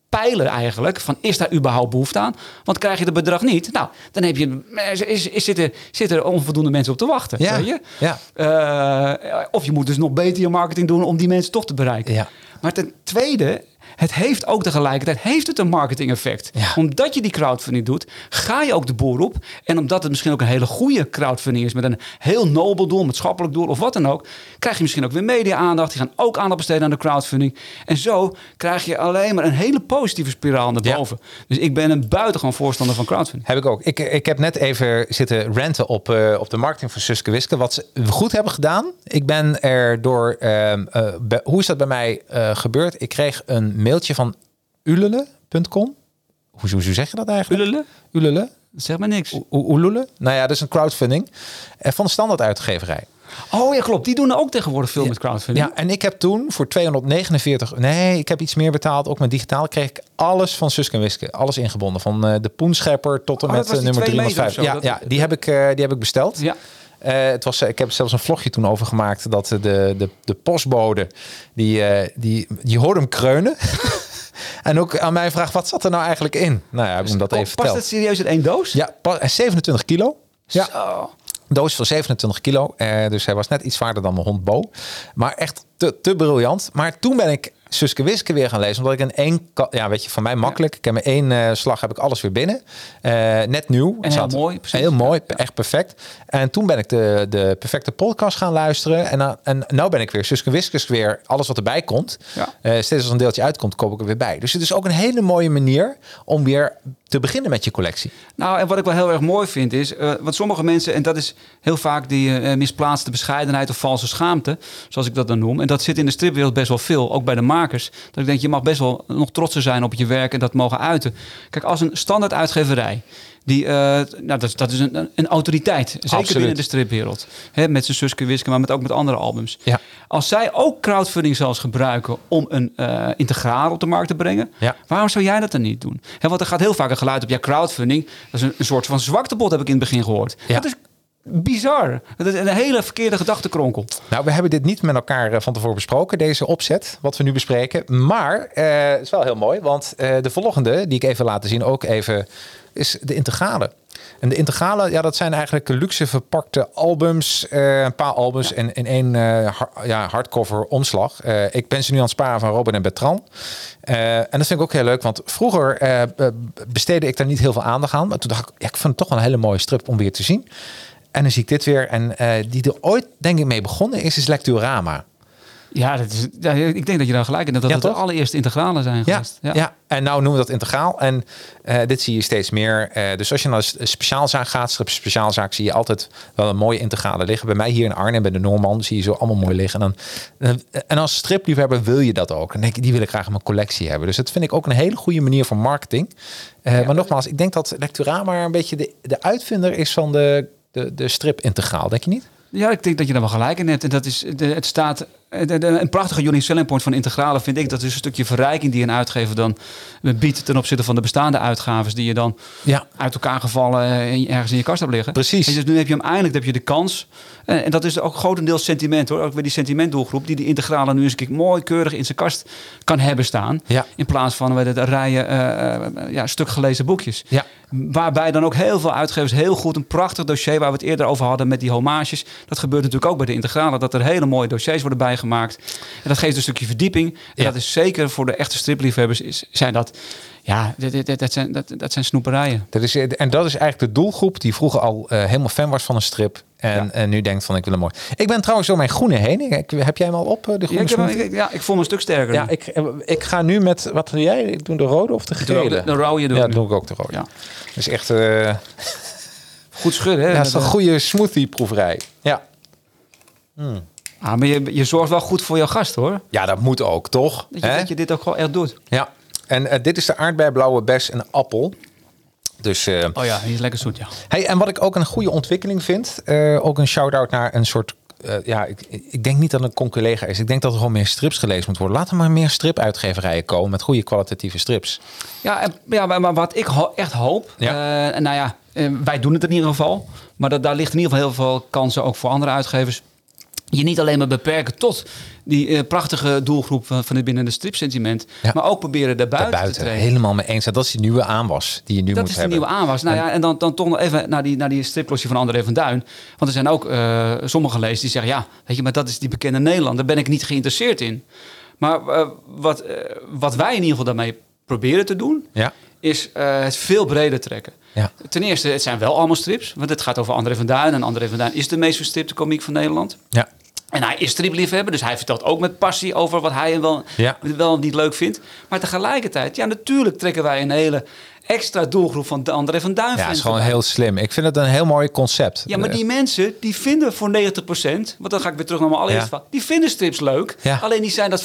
peilen eigenlijk van is daar überhaupt behoefte aan? Want krijg je het bedrag niet, nou, dan heb je, is, is, is, zitten, zitten er onvoldoende mensen op te wachten. Ja, Weet je? ja. Eh, of je moet dus nog beter je marketing doen om die mensen toch te bereiken. Ja. Maar ten tweede, het heeft ook tegelijkertijd heeft het een marketing effect. Ja. Omdat je die crowdfunding doet, ga je ook de boer op. En omdat het misschien ook een hele goede crowdfunding is met een heel nobel doel, maatschappelijk doel of wat dan ook, krijg je misschien ook weer media-aandacht. Die gaan ook aandacht besteden aan de crowdfunding. En zo krijg je alleen maar een hele positieve spiraal naar Ja. boven. Dus ik ben een buitengewoon voorstander van crowdfunding. Heb ik ook. Ik, ik heb net even zitten ranten op, eh, op de marketing van Suske Wiske. Wat ze goed hebben gedaan. Ik ben er door... ehm, eh, hoe is dat bij mij eh, gebeurd? Ik kreeg een mailtje van ulele.com. Hoe, hoe, hoe zeg je dat eigenlijk? Ulele? Ulele? Zeg maar niks. U- U- Ulule? Nou ja, dat is een crowdfunding. eh, van de standaard uitgeverij. Oh ja, klopt. Die doen ook tegenwoordig veel met crowdfunding. Ja, en ik heb toen voor 249... Nee, ik heb iets meer betaald. Ook met digitaal kreeg ik alles van Suske en Wiske. Alles ingebonden. Van eh, de poenschepper tot en Oh, met eh, nummer twee meter 305. Ja, ja die, heb ik, eh, die heb ik besteld. Ja. Eh, het was, ik heb zelfs een vlogje toen over gemaakt dat de, de, de postbode, die, eh, die, die hoorde hem kreunen. en ook aan mij vraagt, wat zat er nou eigenlijk in? Nou ja, ik hem dat even Past verteld. het serieus in één doos? Ja, pa- eh, 27 kilo. Ja, Zo. doos van 27 kilo. Eh, dus hij was net iets zwaarder dan mijn hond Bo. Maar echt te, te briljant. Maar toen ben ik Suske Wiske weer gaan lezen. Omdat ik in één... Ja, weet je, van mij makkelijk. Ik heb in één eh, slag heb ik alles weer binnen. Eh, net nieuw. En heel mooi, precies. Heel mooi, Ja, echt perfect. En toen ben ik de, de perfecte podcast gaan luisteren. En, nou- en nou ben ik weer Suske Wiskes weer. Alles wat erbij komt. Ja. Eh, steeds als een deeltje uitkomt, koop ik er weer bij. Dus het is ook een hele mooie manier om weer te beginnen met je collectie. Nou, en wat ik wel heel erg mooi vind is, wat sommige mensen, en dat is heel vaak die eh, misplaatste bescheidenheid of valse schaamte, zoals ik dat dan noem. En dat zit in de stripwereld best wel veel, ook bij de makers. Dat ik denk, je mag best wel nog trotser zijn op je werk en dat mogen uiten. Kijk, als een standaard uitgeverij, die, eh, nou, dat, is- dat is een, een autoriteit, zeker Absoluut. binnen de stripwereld. Hè, met zijn Suske Wiske, maar met, ook met andere albums. Ja. Als zij ook crowdfunding zelfs gebruiken om een eh integraal op de markt te brengen, Ja. waarom zou jij dat dan niet doen? Hè, want er gaat heel vaak een geluid op, ja, crowdfunding, dat is een, een soort van zwaktebod, heb ik in het begin gehoord. Ja. Dat is bizar. Dat is een hele verkeerde gedachtenkronkel. Nou, we hebben dit niet met elkaar eh, van tevoren besproken, deze opzet, wat we nu bespreken. Maar eh, het is wel heel mooi, want eh, de volgende, die ik even laten zien, ook even, is de integrale. En de integrale, ja, dat zijn eigenlijk luxe verpakte albums. een paar albums in, in één ja, hardcover omslag. Ik ben ze nu aan het sparen van Robin en Bertrand. En dat vind ik ook heel leuk, want vroeger besteedde ik daar niet heel veel aandacht aan. Maar toen dacht ik, ja, ik vond het toch wel een hele mooie strip om weer te zien. En dan zie ik dit weer. En eh, die er ooit, denk ik, mee begonnen is, is Lecturama. Ja, dat is, ja, ik denk dat je daar gelijk in hebt, dat Ja, het de allereerste integralen zijn Ja, geweest. ja. en nou noemen we dat integraal. En eh, dit zie je steeds meer. Eh, dus als je naar een speciaalzaak gaat, strip speciaalzaak, zie je altijd wel een mooie integrale liggen. Bij mij hier in Arnhem, bij de Noorman, zie je zo allemaal mooi liggen. En, dan, en als stripliefhebber wil je dat ook. En denk ik, die wil ik graag in mijn collectie hebben. Dus dat vind ik ook een hele goede manier van marketing. Maar nogmaals, ik denk dat Lecturama een beetje de, de uitvinder is van de, de, de strip integraal. Denk je niet? Ja, ik denk dat je daar wel gelijk in hebt. En dat is, de, het staat, een prachtige unique selling point van integrale vind ik. Dat is een stukje verrijking die een uitgever dan biedt ten opzichte van de bestaande uitgaves die je dan Ja. uit elkaar gevallen eh, ergens in je kast hebt liggen. Precies. En dus nu heb je hem eindelijk heb je de kans. Eh, en dat is ook grotendeels sentiment hoor. Ook weer die sentimentdoelgroep die die integrale nu eens een keer mooi keurig in zijn kast kan hebben staan. Ja. In plaats van met het rijen eh, eh, ja, stuk gelezen boekjes. Ja. Waarbij dan ook heel veel uitgevers heel goed een prachtig dossier waar we het eerder over hadden met die homages. Dat gebeurt natuurlijk ook bij de integrale. Dat er hele mooie dossiers worden bijgemaakt. En dat geeft een stukje verdieping. En Ja. dat is zeker voor de echte stripliefhebbers is, zijn dat. Ja, dit- dat, zijn, dat, dat zijn snoeperijen. Dat is, en dat is eigenlijk de doelgroep die vroeger al eh, helemaal fan was van een strip. En, Ja. en nu denkt van ik wil hem mooi. Ik ben trouwens door mijn groene heen. Ik, heb jij hem al op, eh, de Ja, groene ik, smoothie? ik- ja, ik voel me een stuk sterker. Ja, ik, eh, ik ga nu met, wat doe jij? Ik doe de rode of de gele? de, de rode doe ja, doe ik ook de rode. Ja. Dus echt, ja, Goed schudden. Hè? het is een Dat- goede smoothie proeverij. Ja. Ah, maar je, je zorgt wel goed voor jouw gast hoor. ja, dat moet ook, toch? Dat je, Hè? dat je dit ook gewoon echt doet. Ja. En dit is de aardbei, blauwe bes en appel. Dus, uh, oh ja, die is lekker zoet, ja. Hey, en wat ik ook een goede ontwikkeling vind, uh, ook een shout-out naar een soort uh, ja, ik, ik, denk niet dat het een collega is. Ik denk dat er gewoon meer strips gelezen moet worden. Laten er maar meer stripuitgeverijen komen met goede kwalitatieve strips. Ja, ja maar wat ik ho echt hoop, ja. nou ja, wij doen het in ieder geval. Maar dat, daar ligt in ieder geval heel veel kansen ook voor andere uitgevers je niet alleen maar beperken tot die uh, prachtige doelgroep van, van het binnen de stripsentiment, ja. maar ook proberen daarbuiten, buiten, te treden. Helemaal mee eens. Dat is die nieuwe aanwas die je nu dat moet hebben. Dat is de nieuwe aanwas. Nou ja, en dan, dan toch nog even naar die, naar die striplosje van André van Duin. Want er zijn ook uh, sommige lezers die zeggen, ja, weet je, maar dat is die bekende Nederland. Daar ben ik niet geïnteresseerd in. Maar uh, wat, wat wij in ieder geval daarmee proberen te doen, ja. is het veel breder trekken. Ja. Ten eerste, het zijn wel allemaal strips. Want het gaat over André van Duin. En André van Duin is de meest verstipte komiek van Nederland. Ja. En hij is stripliefhebber, dus hij vertelt ook met passie over wat hij wel, ja. wel niet leuk vindt. Maar tegelijkertijd, ja, natuurlijk trekken wij een hele extra doelgroep van de André van Duin. Ja, is gewoon heel slim. Ik vind het een heel mooi concept. Ja, maar die mensen die vinden voor 90%, want dan ga ik weer terug naar mijn allereerste ja. die vinden strips leuk. Ja. Alleen die zijn dat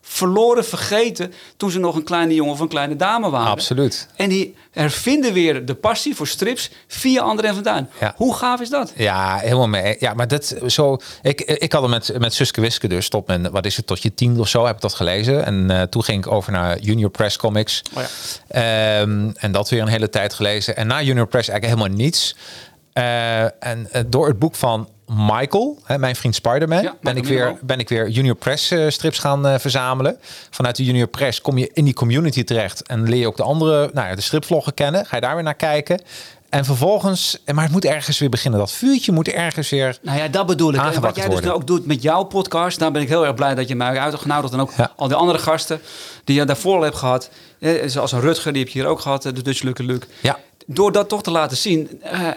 verloren, vergeten toen ze nog een kleine jongen of een kleine dame waren. Absoluut. En die hervinden weer de passie voor strips via André van Duin. Ja. Hoe gaaf is dat? Ja, helemaal mee. Ja, maar dat zo. Ik, ik had het met, met Suske Wiske dus tot mijn, wat is het, tot je tien of zo heb ik dat gelezen. En uh, toen ging ik over naar Junior Press Comics. Oh ja. Um, en dat weer een hele tijd gelezen. En na Junior Press eigenlijk helemaal niets. Uh, en uh, door het boek van Michael, hè, mijn vriend Spider-Man, ja, ben, ik weer, ben ik weer Junior Press uh, strips gaan uh, verzamelen. Vanuit de Junior Press kom je in die community terecht en leer je ook de andere, nou ja, de stripvloggen kennen. Ga je daar weer naar kijken. En vervolgens, maar het moet ergens weer beginnen. Dat vuurtje moet ergens weer. Nou ja, dat bedoel ik. Wat jij dus ook doet met jouw podcast, daar ben ik heel erg blij dat je mij uitgenodigd en ook ja. al die andere gasten die je daarvoor al hebt gehad. Zoals een Rutger, die heb je hier ook gehad, de Dutch Lukke Luke. Ja. Door dat toch te laten zien, uh,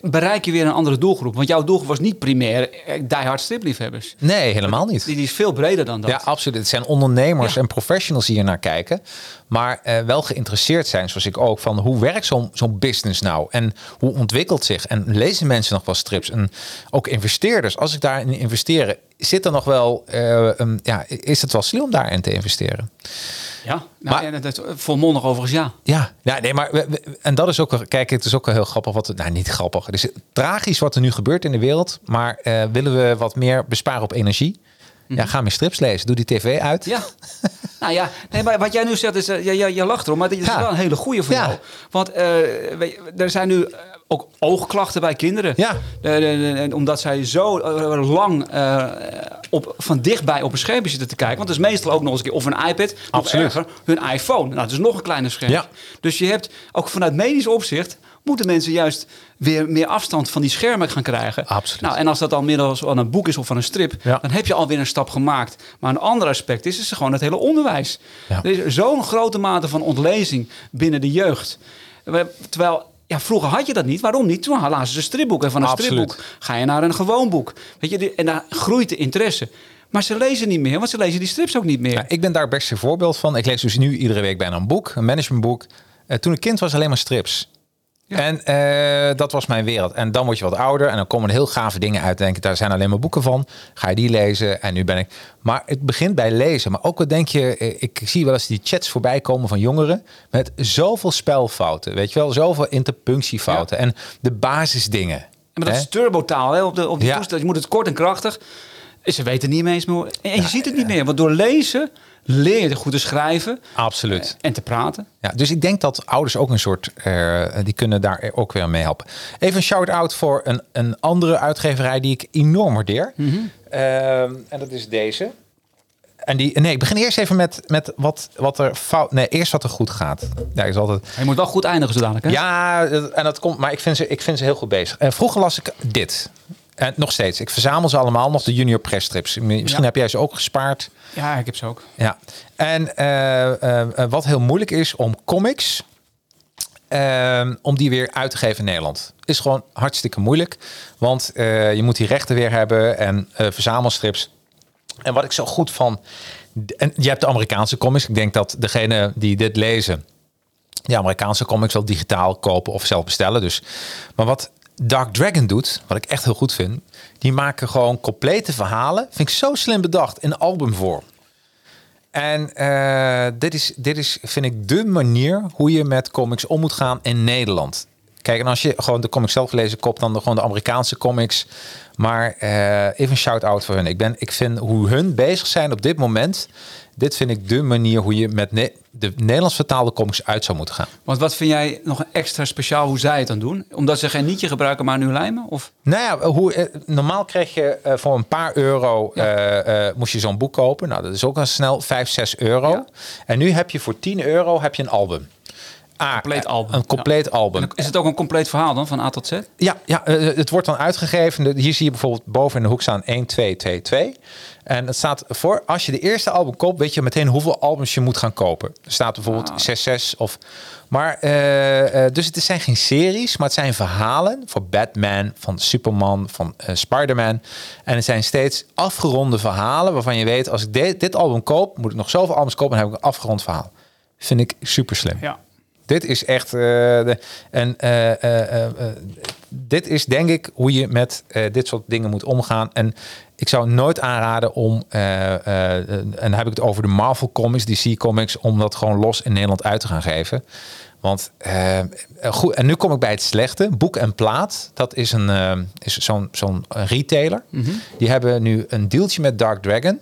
bereik je weer een andere doelgroep. Want jouw doelgroep was niet primair die hard stripliefhebbers. Nee, helemaal niet. Die, die, is veel breder dan dat. Ja, absoluut. Het zijn ondernemers ja. en professionals die hier naar kijken. Maar uh, wel geïnteresseerd zijn, zoals ik ook, van hoe werkt zo'n zo'n business nou? En hoe ontwikkelt zich? En lezen mensen nog wel strips? En ook investeerders, als ik daarin investeren, zit er nog wel, uh, um, ja, is het wel slim om daarin te investeren? Ja, nou, maar, dat, volmondig overigens ja. Ja, ja nee, maar we, we, en dat is ook, kijk, het is ook heel grappig wat, nou niet grappig, het is tragisch wat er nu gebeurt in de wereld, maar uh, willen we wat meer besparen op energie? Ja, mhm. ga meer strips lezen. Doe die tv uit. Ja. nou ja, nee, maar wat jij nu zegt is, uh, je, je, lacht erom, maar dat is ja. wel een hele goede voor ja. jou. Want uh, er zijn nu ook oogklachten bij kinderen. Ja. omdat zij zo lang uh, op, van dichtbij op een schermpje zitten te kijken. Want het is meestal ook nog eens een keer of een iPad, of erger, hun iPhone. Nou, dat is nog een kleiner scherm. Ja. Dus je hebt ook vanuit medisch opzicht moeten mensen juist weer meer afstand van die schermen gaan krijgen. Absoluut. Nou, en als dat dan middels van een boek is of van een strip, ja. dan heb je alweer een stap gemaakt. Maar een ander aspect is, is gewoon het hele onderwijs. Ja. Er is zo'n grote mate van ontlezing binnen de jeugd. Terwijl ja, vroeger had je dat niet. Waarom niet? Toen lazen ze stripboek. En van een Absoluut. stripboek ga je naar een gewoon boek. Weet je, en daar groeit de interesse. Maar ze lezen niet meer, want ze lezen die strips ook niet meer. Ja, ik ben daar best een voorbeeld van. Ik lees dus nu iedere week bijna een boek, een managementboek. Uh, toen ik kind was, alleen maar strips. En uh, dat was mijn wereld. En dan word je wat ouder en dan komen er heel gave dingen uit. Denk ik, daar zijn alleen maar boeken van. Ga je die lezen? En nu ben ik. Maar het begint bij lezen. Maar ook wat denk je, eh, ik zie wel eens die chats voorbij komen van jongeren met zoveel spelfouten. Weet je wel, zoveel interpunctiefouten ja. en de basisdingen. Maar dat hè? is turbotaal hè? op de op ja. toestel. Je moet het kort en krachtig. Ze weten niet eens meer. En je ja, ziet het niet meer. Want door lezen leer je goed te schrijven. Absoluut. Uh, en te praten. Ja, dus ik denk dat ouders ook een soort, uh, die kunnen daar ook weer mee helpen. Even een shout-out voor een, een andere uitgeverij die ik enorm waardeer. Mm -hmm. uh, en dat is deze. En die, nee, ik begin eerst even met, met wat, wat er fout. Nee, eerst wat er goed gaat. Ja, is altijd. Je moet wel goed eindigen zodanig. Hè? Ja, en dat komt. Maar ik vind ze, ik vind ze heel goed bezig. Uh, vroeger las ik dit. En nog steeds. Ik verzamel ze allemaal nog de junior press strips. Misschien ja. heb jij ze ook gespaard. Ja, ik heb ze ook. Ja. En uh, uh, wat heel moeilijk is om comics. Uh, om die weer uit te geven in Nederland. Is gewoon hartstikke moeilijk. Want je moet die rechten weer hebben. En verzamelstrips. En wat ik zo goed van. En je hebt de Amerikaanse comics. Ik denk dat degene die dit lezen. De Amerikaanse comics wel digitaal kopen of zelf bestellen. Dus. Maar wat Dark Dragon doet, wat ik echt heel goed vind, die maken gewoon complete verhalen. Vind ik zo slim bedacht in albumvorm. En uh, dit, is, dit is, vind ik, de manier hoe je met comics om moet gaan in Nederland. Kijk, en als je gewoon de comics zelf lezen, kop dan de, gewoon de Amerikaanse comics. Maar uh, even een shout-out voor hun. Ik, ben, ik vind hoe hun bezig zijn op dit moment. Dit vind ik de manier hoe je met ne de Nederlands vertaalde comics uit zou moeten gaan. Want wat vind jij nog extra speciaal hoe zij het dan doen? Omdat ze geen nietje gebruiken, maar nu lijmen? Of? Nou ja, hoe, eh, normaal kreeg je uh, voor een paar euro ja. uh, moest je zo'n boek kopen. Nou, dat is ook al snel 5, 6 euro. Ja. En nu heb je voor 10 euro heb je een album. Compleet album. Een compleet ja. album. is het ook een compleet verhaal dan, van A tot Z? Ja, ja het wordt dan uitgegeven. Hier zie je bijvoorbeeld boven in de hoek staan 1, 2, 2, 2. En het staat voor, als je de eerste album koopt, weet je meteen hoeveel albums je moet gaan kopen. Er staat bijvoorbeeld ah. 6, 6 of... Maar, uh, uh, dus het zijn geen series, maar het zijn verhalen voor Batman, van Superman, van uh, Spider-Man. En het zijn steeds afgeronde verhalen waarvan je weet, als ik de, dit album koop, moet ik nog zoveel albums kopen en heb ik een afgerond verhaal. Vind ik super slim. Ja. Dit is echt. de, en dit is denk ik hoe je met dit soort dingen moet omgaan. En ik zou nooit aanraden om, en dan heb ik het over de Marvel Comics, DC Comics, om dat gewoon los in Nederland uit te gaan geven. Want uh, goed, en nu kom ik bij het slechte. Boek en Plaat, dat is een is zo'n zo'n retailer. -hmm. Die hebben nu een dealtje met Dark Dragon.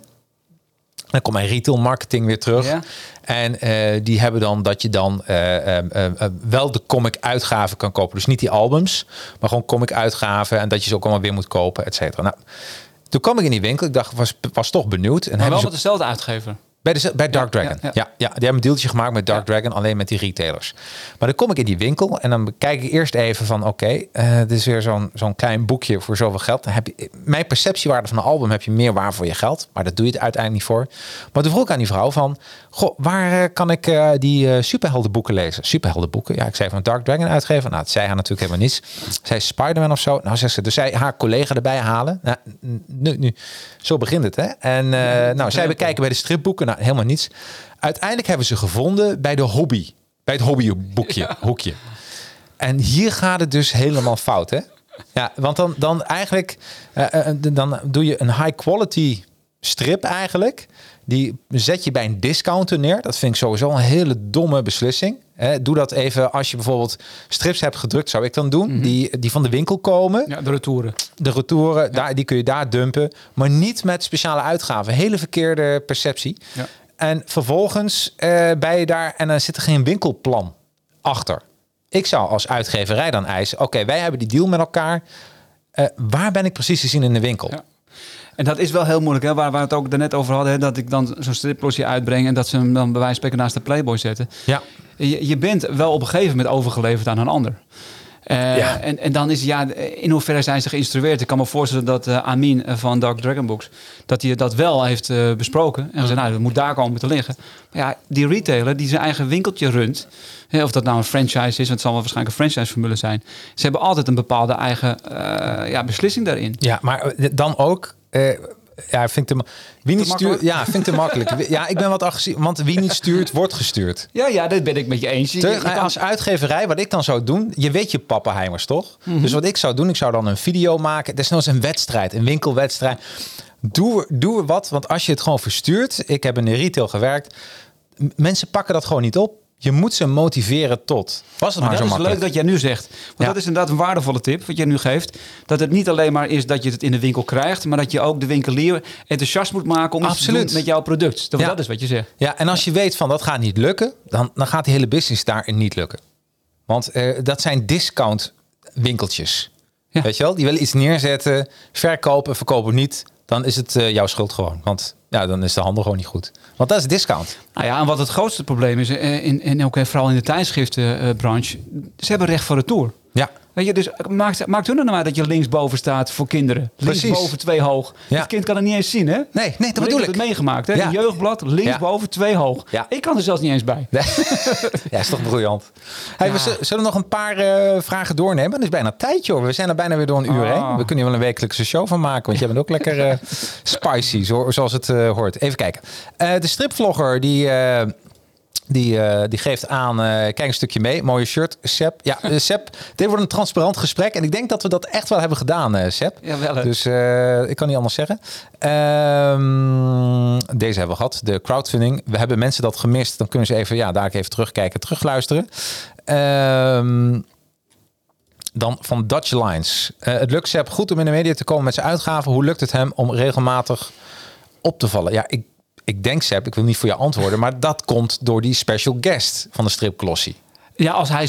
Dan komt mijn retail marketing weer terug. Ja. En uh, die hebben dan dat je dan uh, uh, wel de comic uitgaven kan kopen. Dus niet die albums, maar gewoon comic uitgaven. En dat je ze ook allemaal weer moet kopen, et cetera. Nou, toen kwam ik in die winkel. Ik dacht, was, was toch benieuwd. En maar wel ze... met dezelfde uitgever? Bij, de, bij Dark Dragon. Ja, ja. ja, die hebben een deeltje gemaakt met Dark Dragon, alleen met die retailers. Maar dan kom ik in die winkel en dan kijk ik eerst even van: oké, okay, uh, dit is weer zo'n zo'n klein boekje voor zoveel geld. Dan heb je, mijn perceptiewaarde van een album heb je meer waar voor je geld, maar dat doe je het uiteindelijk niet voor. Maar toen vroeg ik aan die vrouw van: goh, waar uh, kan ik uh, die superheldenboeken lezen? Superheldenboeken? Ja, ik zei van Dark Dragon uitgeven. Nou, het zei haar natuurlijk helemaal niets. Zij Spider-Man of zo. Nou, zegt ze, dus zij haar collega erbij halen. Nou, nu, nu, zo begint het, hè? En nou, zij bekijken bij de stripboeken. Nou, helemaal niets. Uiteindelijk hebben ze gevonden bij de hobby. Bij het hobbyboekje, ja. hoekje. En hier gaat het dus helemaal fout, hè? Ja, want dan, dan eigenlijk uh, dan doe je een high quality strip eigenlijk. Die zet je bij een discounter neer. Dat vind ik sowieso een hele domme beslissing. doe dat even als je bijvoorbeeld strips hebt gedrukt, zou ik dan doen. Mm -hmm. die, die van de winkel komen. Ja, de retouren. De retouren, ja. daar, die kun je daar dumpen. Maar niet met speciale uitgaven. Hele verkeerde perceptie. Ja. En vervolgens uh, ben je daar en dan zit er geen winkelplan achter. Ik zou als uitgeverij dan eisen: oké, wij hebben die deal met elkaar. Uh, waar ben ik precies te zien in de winkel? Ja. En dat is wel heel moeilijk, hè? waar we het ook daarnet over hadden. Hè? Dat ik dan zo'n striplosje uitbreng en dat ze hem dan bij wijze van spreken naast de Playboy zetten. Ja. Je, je bent wel op een gegeven moment overgeleverd aan een ander. Uh, ja. en, en dan is ja, in hoeverre zijn ze geïnstrueerd? Ik kan me voorstellen dat uh, Amin van Dark Dragon Books, dat hij dat wel heeft uh, besproken. En gezegd, nou, dat moet daar komen te liggen. Maar ja, die retailer die zijn eigen winkeltje runt, hè, of dat nou een franchise is, want het zal wel waarschijnlijk een franchise-formule zijn. Ze hebben altijd een bepaalde eigen ja, beslissing daarin. Ja, maar dan ook ja, vind ik te, wie niet stuurt, ja, vind te makkelijk. Ja, ik ben wat agressief, want wie niet stuurt, wordt gestuurd. Ja, ja, dat ben ik met je eens. Je, kan... Als uitgeverij, wat ik dan zou doen, je weet je pappenheimers toch? Mm -hmm. Dus wat ik zou doen, ik zou dan een video maken. Desnoods een wedstrijd, een winkelwedstrijd. Doe, doe wat, want als je het gewoon verstuurt, ik heb in de retail gewerkt, mensen pakken dat gewoon niet op. Je moet ze motiveren tot. Was het maar, maar zo dat is leuk dat jij nu zegt. Want ja. dat is inderdaad een waardevolle tip wat je nu geeft. Dat het niet alleen maar is dat je het in de winkel krijgt, maar dat je ook de winkelier enthousiast moet maken om Absoluut. te doen met jouw product. Dat, ja. dat is wat je zegt. Ja, en als je weet van dat gaat niet lukken, dan, dan gaat die hele business daarin niet lukken. Want uh, dat zijn discount winkeltjes. Ja. Weet je wel? Die willen iets neerzetten, verkopen, verkopen niet. Dan is het uh, jouw schuld gewoon. Want ja, dan is de handel gewoon niet goed. Want dat is discount. Nou ja, en wat het grootste probleem is, in, in, ook vooral in de tijdschriftenbranche, ze hebben recht voor retour. Ja. Weet je, dus maakt, maakt hun er nou maar dat je linksboven staat voor kinderen. Linksboven twee hoog. Ja. Het kind kan het niet eens zien, hè? Nee, nee dat bedoel ik. heb het meegemaakt, hè? Ja. Een jeugdblad, linksboven twee hoog. Ja. Ik kan er zelfs niet eens bij. Nee. ja, is toch briljant. Hey, we zullen nog een paar uh, vragen doornemen. Het is bijna tijd, joh. We zijn er bijna weer door een uur oh. heen. We kunnen hier wel een wekelijkse show van maken. Want je bent ook lekker uh, spicy, zo, zoals het uh, hoort. Even kijken. de stripvlogger die Die, uh, die geeft aan, uh, kijk een stukje mee. Mooie shirt, Seb. Ja, uh, dit wordt een transparant gesprek. En ik denk dat we dat echt wel hebben gedaan, Seb. Ja, wel. Dus ik kan niet anders zeggen. Ehm, deze hebben we gehad, de crowdfunding. We hebben mensen dat gemist. Dan kunnen ze even, ja, daar even terugkijken, terugluisteren. Ehm, dan van Dutch Lines. het lukt Seb goed om in de media te komen met zijn uitgaven. Hoe lukt het hem om regelmatig op te vallen? Ja, ik ik denk, Seb, ik wil niet voor je antwoorden, maar dat komt door die special guest van de stripklossie. Ja, als hij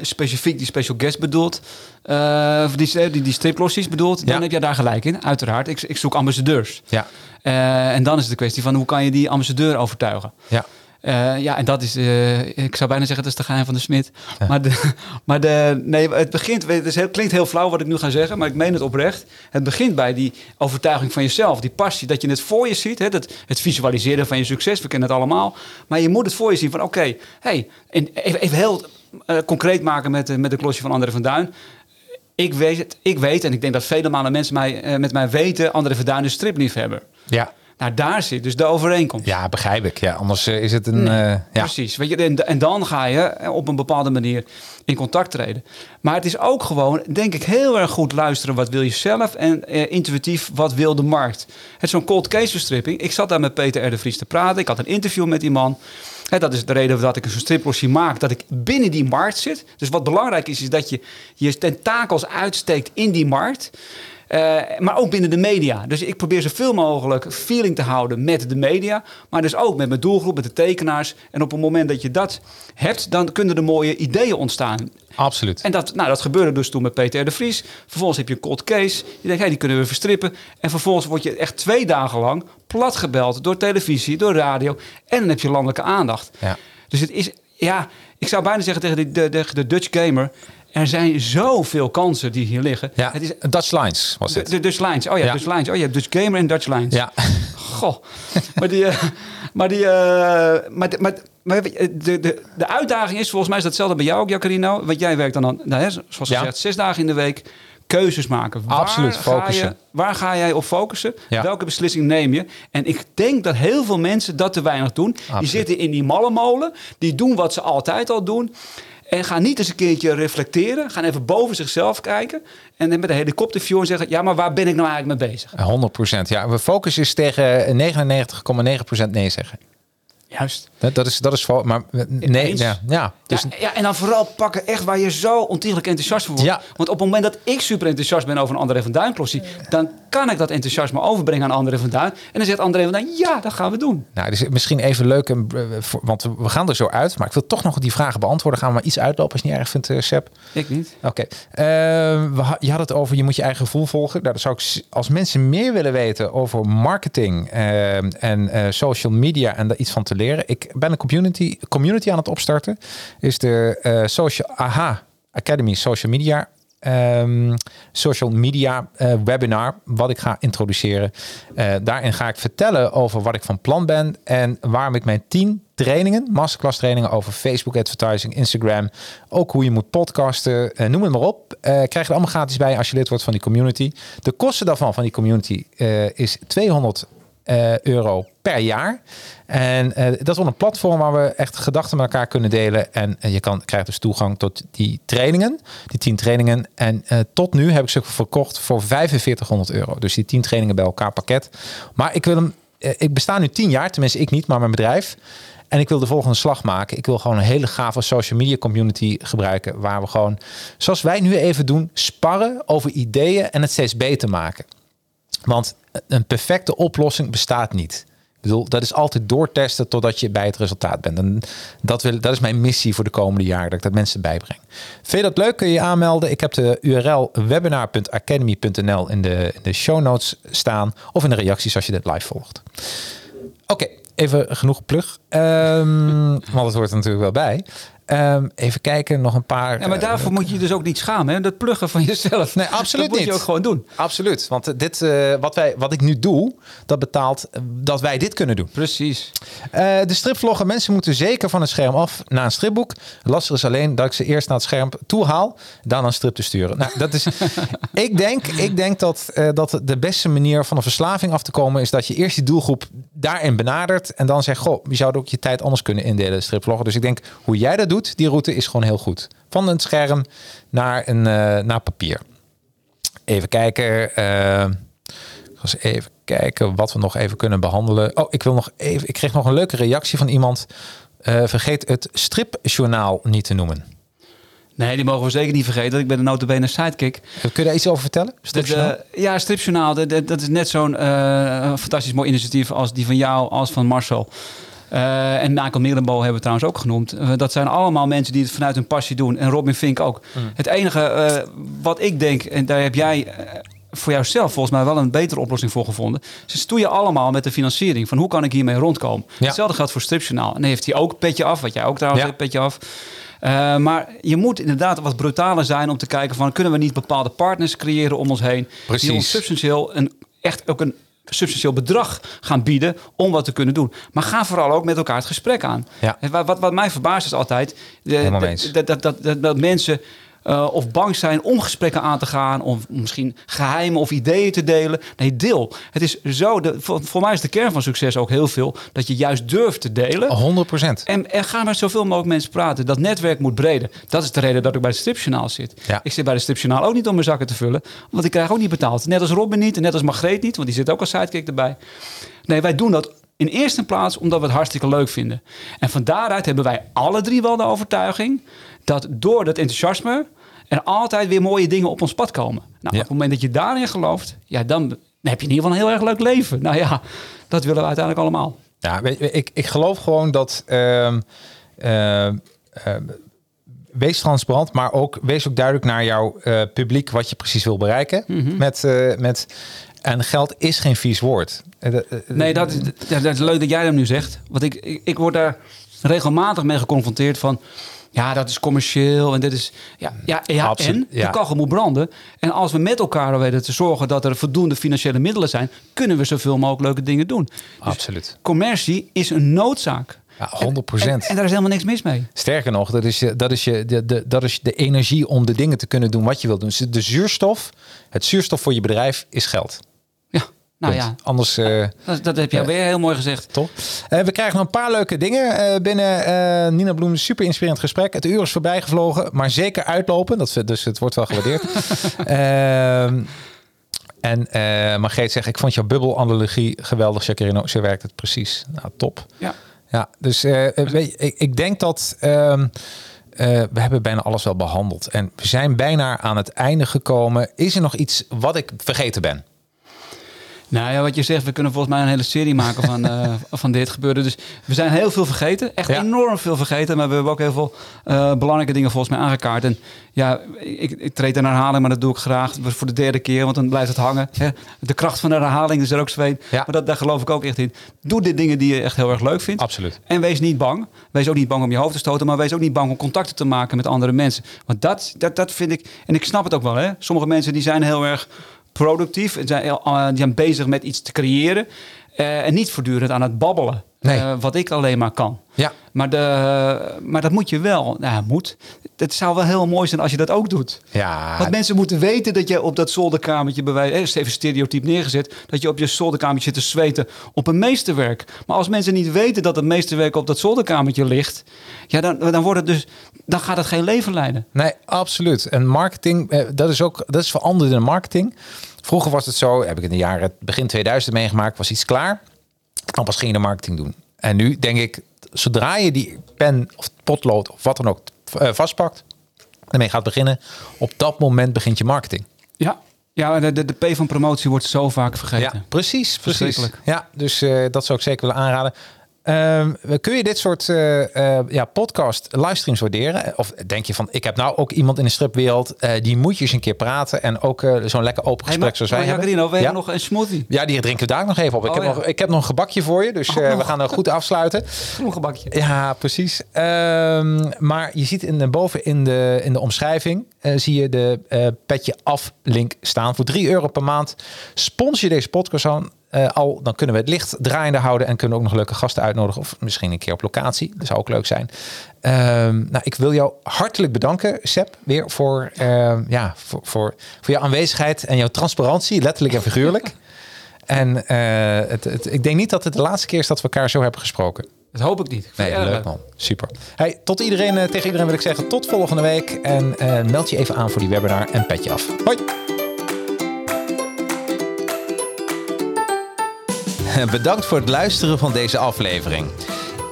specifiek die special guest bedoelt, uh, die, die, die stripklossies bedoelt, dan heb je daar gelijk in, uiteraard. Ik, ik zoek ambassadeurs. Ja. Uh, en dan is het de kwestie van hoe kan je die ambassadeur overtuigen? Ja. Uh, ja, en dat is, uh, ik zou bijna zeggen, dat is de geheim van de Smit. Maar, de, maar de, nee, het begint, het is heel, klinkt heel flauw wat ik nu ga zeggen, maar ik meen het oprecht. Het begint bij die overtuiging van jezelf, die passie, dat je het voor je ziet. Hè, dat, het visualiseren van je succes, we kennen het allemaal. Maar je moet het voor je zien van, oké, okay, hey, en even, even heel uh, concreet maken met, met de klosje van André van Duin. Ik weet, ik weet, en ik denk dat vele malen mensen mij, met mij weten, André van Duin is stripliefhebber. Ja. Nou, daar zit dus de overeenkomst. Ja, begrijp ik. Ja, anders eh, is het een. Nee, uh, ja. Precies. Weet je, en, en, dan ga je eh, op een bepaalde manier in contact treden. Maar het is ook gewoon, denk ik, heel erg goed luisteren. Wat wil je zelf? En uh, intuïtief, wat wil de markt? Het is zo'n cold case verstripping. Ik zat daar met Peter R. de Vries te praten. Ik had een interview met die man. He, dat is de reden dat ik een striplossie maak. Dat ik binnen die markt zit. Dus wat belangrijk is, is dat je je tentakels uitsteekt in die markt. Uh, maar ook binnen de media. Dus ik probeer zoveel mogelijk feeling te houden met de media. Maar dus ook met mijn doelgroep, met de tekenaars. En op het moment dat je dat hebt, dan kunnen er mooie ideeën ontstaan. Absoluut. En dat, nou, dat gebeurde dus toen met Peter de Vries. Vervolgens heb je een cold case. Je denkt, hey, die kunnen we verstrippen. En vervolgens word je echt twee dagen lang platgebeld door televisie, door radio. En dan heb je landelijke aandacht. Ja. Dus het is, ja, ik zou bijna zeggen tegen de, de, de Dutch gamer... Er zijn zoveel kansen die hier liggen. Ja, het is Dutch Lines was het. De, Dutch Lines. Oh ja, ja, Dutch Lines. Oh, hebt Dutch Gamer en Dutch Lines. Ja. Goh. maar die... Uh, maar die... Uh, maar, maar, maar de, de, de uitdaging is, volgens mij is dat hetzelfde bij jou ook, Jacarino. Want jij werkt dan, dan nou, hè, zoals ja. gezegd, zes dagen in de week keuzes maken. Waar Absoluut, focussen. Ga je, waar ga jij op focussen? Ja. Welke beslissing neem je? En ik denk dat heel veel mensen dat te weinig doen. Absoluut. Die zitten in die malle molen. Die doen wat ze altijd al doen. En gaan niet eens een keertje reflecteren. Gaan even boven zichzelf kijken. En dan met een helikopterview en zeggen... ja, maar waar ben ik nou eigenlijk mee bezig? 100 procent. Ja, we focus is tegen 99,9 procent nee zeggen. Juist. Dat, dat is, dat is maar nee, ja, ja, dus... ja, ja, en dan vooral pakken echt waar je zo ontiegelijk enthousiast voor wordt. Ja. Want op het moment dat ik super enthousiast ben over een André van Duin klossie, dan kan ik dat enthousiasme overbrengen aan André van Duin. En dan zegt André van Duin, ja, dat gaan we doen. Nou, dus misschien even leuk, eh, want we gaan er zo uit, maar ik wil toch nog die vragen beantwoorden. Gaan we maar iets uitlopen als je niet erg vindt, uh, Seb? Ik niet. Oké. Okay. Uh, je had het over, je moet je eigen gevoel volgen. Nou, dat zou ik, als mensen meer willen weten over marketing uh, en social media en daar iets van te leren. Ik ben een community, community aan het opstarten. Is de uh, Social AHA Academy Social Media. Um, social media uh, webinar, wat ik ga introduceren. Uh, daarin ga ik vertellen over wat ik van plan ben en waarom ik mijn 10 trainingen, masterclass trainingen over Facebook advertising, Instagram, ook hoe je moet podcasten, noem het maar op. krijg je er allemaal gratis bij als je lid wordt van die community. De kosten daarvan van die community is 200 uh, euro per jaar. En uh, dat wordt een platform waar we echt gedachten met elkaar kunnen delen. En uh, je kan, krijgt dus toegang tot die trainingen, die 10 trainingen. En tot nu heb ik ze verkocht voor 4500 euro. Dus die 10 trainingen bij elkaar pakket. Maar ik wil hem, ik besta nu 10 jaar, tenminste ik niet, maar mijn bedrijf. En ik wil de volgende slag maken. Ik wil gewoon een hele gave social media community gebruiken. Waar we gewoon, zoals wij nu even doen, sparren over ideeën en het steeds beter maken. Want een perfecte oplossing bestaat niet. Ik bedoel, dat is altijd doortesten totdat je bij het resultaat bent. En dat, wil, dat is mijn missie voor de komende jaren, dat ik dat mensen bijbreng. Vind je dat leuk? Kun je je aanmelden. Ik heb de URL webinar.academy.nl in de, in de show notes staan. Of in de reacties als je dit live volgt. Oké, even genoeg plug. Um, want het hoort er natuurlijk wel bij. Um, even kijken, nog een paar. Ja, maar daarvoor uh, moet je dus ook niet schamen. Hè? Dat pluggen van jezelf. Nee, absoluut dat niet. moet je ook gewoon doen. Absoluut. Want dit, uh, wat, wij, wat ik nu doe, dat betaalt dat wij dit kunnen doen. Precies. Uh, de stripvloggen, mensen moeten zeker van het scherm af naar een stripboek. Lastig is alleen dat ik ze eerst naar het scherm toe haal, dan een strip te sturen. Nou, dat is, ik denk, ik denk dat, dat de beste manier van een verslaving af te komen is dat je eerst die doelgroep daarin benadert en dan zegt, goh, je zou ook je tijd anders kunnen indelen, stripvloggen. Dus ik denk, hoe jij dat doet, die route is gewoon heel goed. Van een scherm naar, een, uh, naar papier. Even kijken. Uh, even kijken wat we nog even kunnen behandelen. Oh, ik wil nog even. Ik kreeg nog een leuke reactie van iemand. Uh, vergeet het stripjournaal niet te noemen. Nee, die mogen we zeker niet vergeten. Ik ben de notabene sidekick. Kun je daar iets over vertellen? Stripjournaal? ja, Stripjournaal. Dat, is net zo'n uh, fantastisch mooi initiatief als die van jou, als van Marcel. Uh, en Michael Merenbo hebben we trouwens ook genoemd. Uh, dat zijn allemaal mensen die het vanuit hun passie doen. En Robin Fink ook. Mm. Het enige uh, wat ik denk, en daar heb jij voor jouzelf volgens mij wel een betere oplossing voor gevonden. Ze stoeien allemaal met de financiering. Van hoe kan ik hiermee rondkomen? Ja. Hetzelfde geldt voor Stripjournaal. En dan heeft hij ook petje af, wat jij ook trouwens ja. hebt, petje af. Uh, maar je moet inderdaad wat brutaler zijn om te kijken van... kunnen we niet bepaalde partners creëren om ons heen... Precies. die ons substantieel een, echt ook een substantieel bedrag gaan bieden om wat te kunnen doen. Maar ga vooral ook met elkaar het gesprek aan. Ja. Wat, wat, wat mij verbaast is altijd... De, dat, dat, dat, dat, dat mensen uh, of bang zijn om gesprekken aan te gaan, of misschien geheimen of ideeën te delen. Nee, deel. Het is zo, de, voor, voor, mij is de kern van succes ook heel veel dat je juist durft te delen. 100 En, en ga met zoveel mogelijk mensen praten. Dat netwerk moet breder. Dat is de reden dat ik bij de Stripjournaal zit. Ja. Ik zit bij de Stripjournaal ook niet om mijn zakken te vullen, want ik krijg ook niet betaald. Net als Robin niet en net als Margreet niet, want die zit ook als sidekick erbij. Nee, wij doen dat in eerste plaats omdat we het hartstikke leuk vinden. En van daaruit hebben wij alle drie wel de overtuiging dat door dat enthousiasme er altijd weer mooie dingen op ons pad komen. Nou, op het moment dat je daarin gelooft, ja, dan heb je in ieder geval een heel erg leuk leven. Nou ja, dat willen we uiteindelijk allemaal. Ja, ik, ik geloof gewoon dat. Uh, uh, wees transparant, maar ook wees ook duidelijk naar jouw uh, publiek wat je precies wil bereiken. Mm -hmm. met, uh, met, en geld is geen vies woord. nee, dat is, dat is leuk dat jij dat nu zegt. Want ik, ik, ik word daar regelmatig mee geconfronteerd van ja, dat is commercieel en dit is. Ja, ja, ja Absoluut, en de kachel moet branden. En als we met elkaar weten te zorgen dat er voldoende financiële middelen zijn, kunnen we zoveel mogelijk leuke dingen doen. Dus Absoluut. commercie is een noodzaak. Ja, 100 procent. En, en, daar is helemaal niks mis mee. Sterker nog, dat is, dat is, je, de, de, dat is de energie om de dingen te kunnen doen wat je wilt doen. Dus de zuurstof, het zuurstof voor je bedrijf is geld. Nou ja, anders. Uh, dat, dat, heb je uh, weer heel mooi gezegd. Toch? Uh, we krijgen nog een paar leuke dingen binnen. Nina Bloem, super inspirerend gesprek. Het uur is voorbij gevlogen, maar zeker uitlopen. Dat, dus het wordt wel gewaardeerd. Ehm, en uh, Margreet zegt, ik vond jouw bubbelanalogie geweldig, Jacqueline. Zo werkt het precies. Nou, top. Ja. Ja, dus weet, ik, ik, denk dat... Uh, we hebben bijna alles wel behandeld. En we zijn bijna aan het einde gekomen. Is er nog iets wat ik vergeten ben? Nou ja, wat je zegt, we kunnen volgens mij een hele serie maken van, uh, van dit gebeuren. Dus we zijn heel veel vergeten. Echt ja. enorm veel vergeten. Maar we hebben ook heel veel uh, belangrijke dingen volgens mij aangekaart. En ja, ik, ik treed een herhaling, maar dat doe ik graag voor de derde keer. Want dan blijft het hangen. Hè? De kracht van de herhaling is er ook zweet. Ja. Maar dat, daar geloof ik ook echt in. Doe de dingen die je echt heel erg leuk vindt. Absoluut. En wees niet bang. Wees ook niet bang om je hoofd te stoten. Maar wees ook niet bang om contacten te maken met andere mensen. Want dat, dat, dat vind ik... En ik snap het ook wel. Hè? Sommige mensen die zijn heel erg productief. en zijn, uh, die zijn bezig met iets te creëren. Uh, en niet voortdurend aan het babbelen. Nee. Uh, wat ik alleen maar kan. Ja. Maar, de, maar dat moet je wel. Nou, moet. Het zou wel heel mooi zijn als je dat ook doet. Ja. Want mensen moeten weten dat je op dat zolderkamertje, bij wijze, even stereotyp neergezet, dat je op je zolderkamertje zit te zweten op een meesterwerk. Maar als mensen niet weten dat het meesterwerk op dat zolderkamertje ligt, ja, dan, dan, wordt het dus, dan gaat het geen leven leiden. Nee, absoluut. En marketing, dat is ook dat is veranderd in marketing. Vroeger was het zo, heb ik in de jaren begin 2000 meegemaakt, was iets klaar. Dan pas ging je de marketing doen. En nu denk ik, zodra je die pen of potlood of wat dan ook uh, vastpakt, ermee gaat beginnen, op dat moment begint je marketing. Ja, ja, de, de, de P van promotie wordt zo vaak vergeten. Ja, precies, precies. Ja, dus uh, dat zou ik zeker willen aanraden. Uh, kun je dit soort uh, uh, ja, podcast livestreams waarderen? Of denk je van, ik heb nou ook iemand in de stripwereld, die moet je eens een keer praten en ook zo'n lekker open gesprek hey, zoals wij hebben. Carino, we ja? hebben nog een smoothie. Ja, die drinken we daar nog even op. Ik, oh, heb, ja. nog, ik heb nog een gebakje voor je, dus oh, we gaan er goed afsluiten. Een gebakje. Ja, precies. Um, maar je ziet in de, boven in de, in de omschrijving, zie je de petje af link staan. Voor 3 euro per maand sponsor je deze podcast aan. Uh, al, dan kunnen we het licht draaiende houden en kunnen ook nog leuke gasten uitnodigen. Of misschien een keer op locatie. Dat zou ook leuk zijn. Uh, nou, ik wil jou hartelijk bedanken, Seb, weer voor, uh, ja, voor, voor, voor jouw aanwezigheid en jouw transparantie, letterlijk en figuurlijk. En eh, het, het, ik denk niet dat het de laatste keer is dat we elkaar zo hebben gesproken. Dat hoop ik niet. Nee, leuk man. Super. Hey, tot iedereen, tegen iedereen wil ik zeggen tot volgende week. En meld je even aan voor die webinar en pet je af. Hoi! Bedankt voor het luisteren van deze aflevering.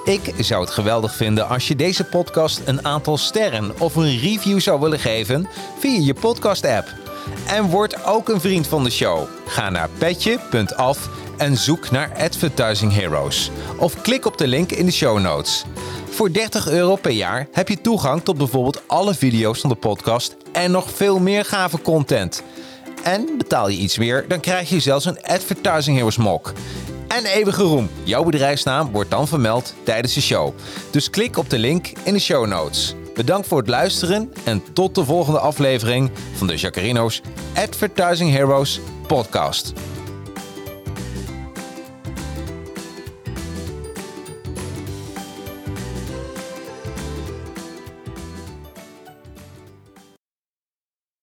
Ik zou het geweldig vinden als je deze podcast een aantal sterren of een review zou willen geven via je podcast-app. En word ook een vriend van de show. Ga naar petje.af en zoek naar Advertising Heroes. Of klik op de link in de show notes. Voor 30 euro per jaar heb je toegang tot bijvoorbeeld alle video's van de podcast en nog veel meer gave content. En betaal je iets meer, dan krijg je zelfs een Advertising Heroes mok en eeuwige roem. Jouw bedrijfsnaam wordt dan vermeld tijdens de show. Dus klik op de link in de show notes. Bedankt voor het luisteren en tot de volgende aflevering van de Jacarino's Advertising Heroes podcast.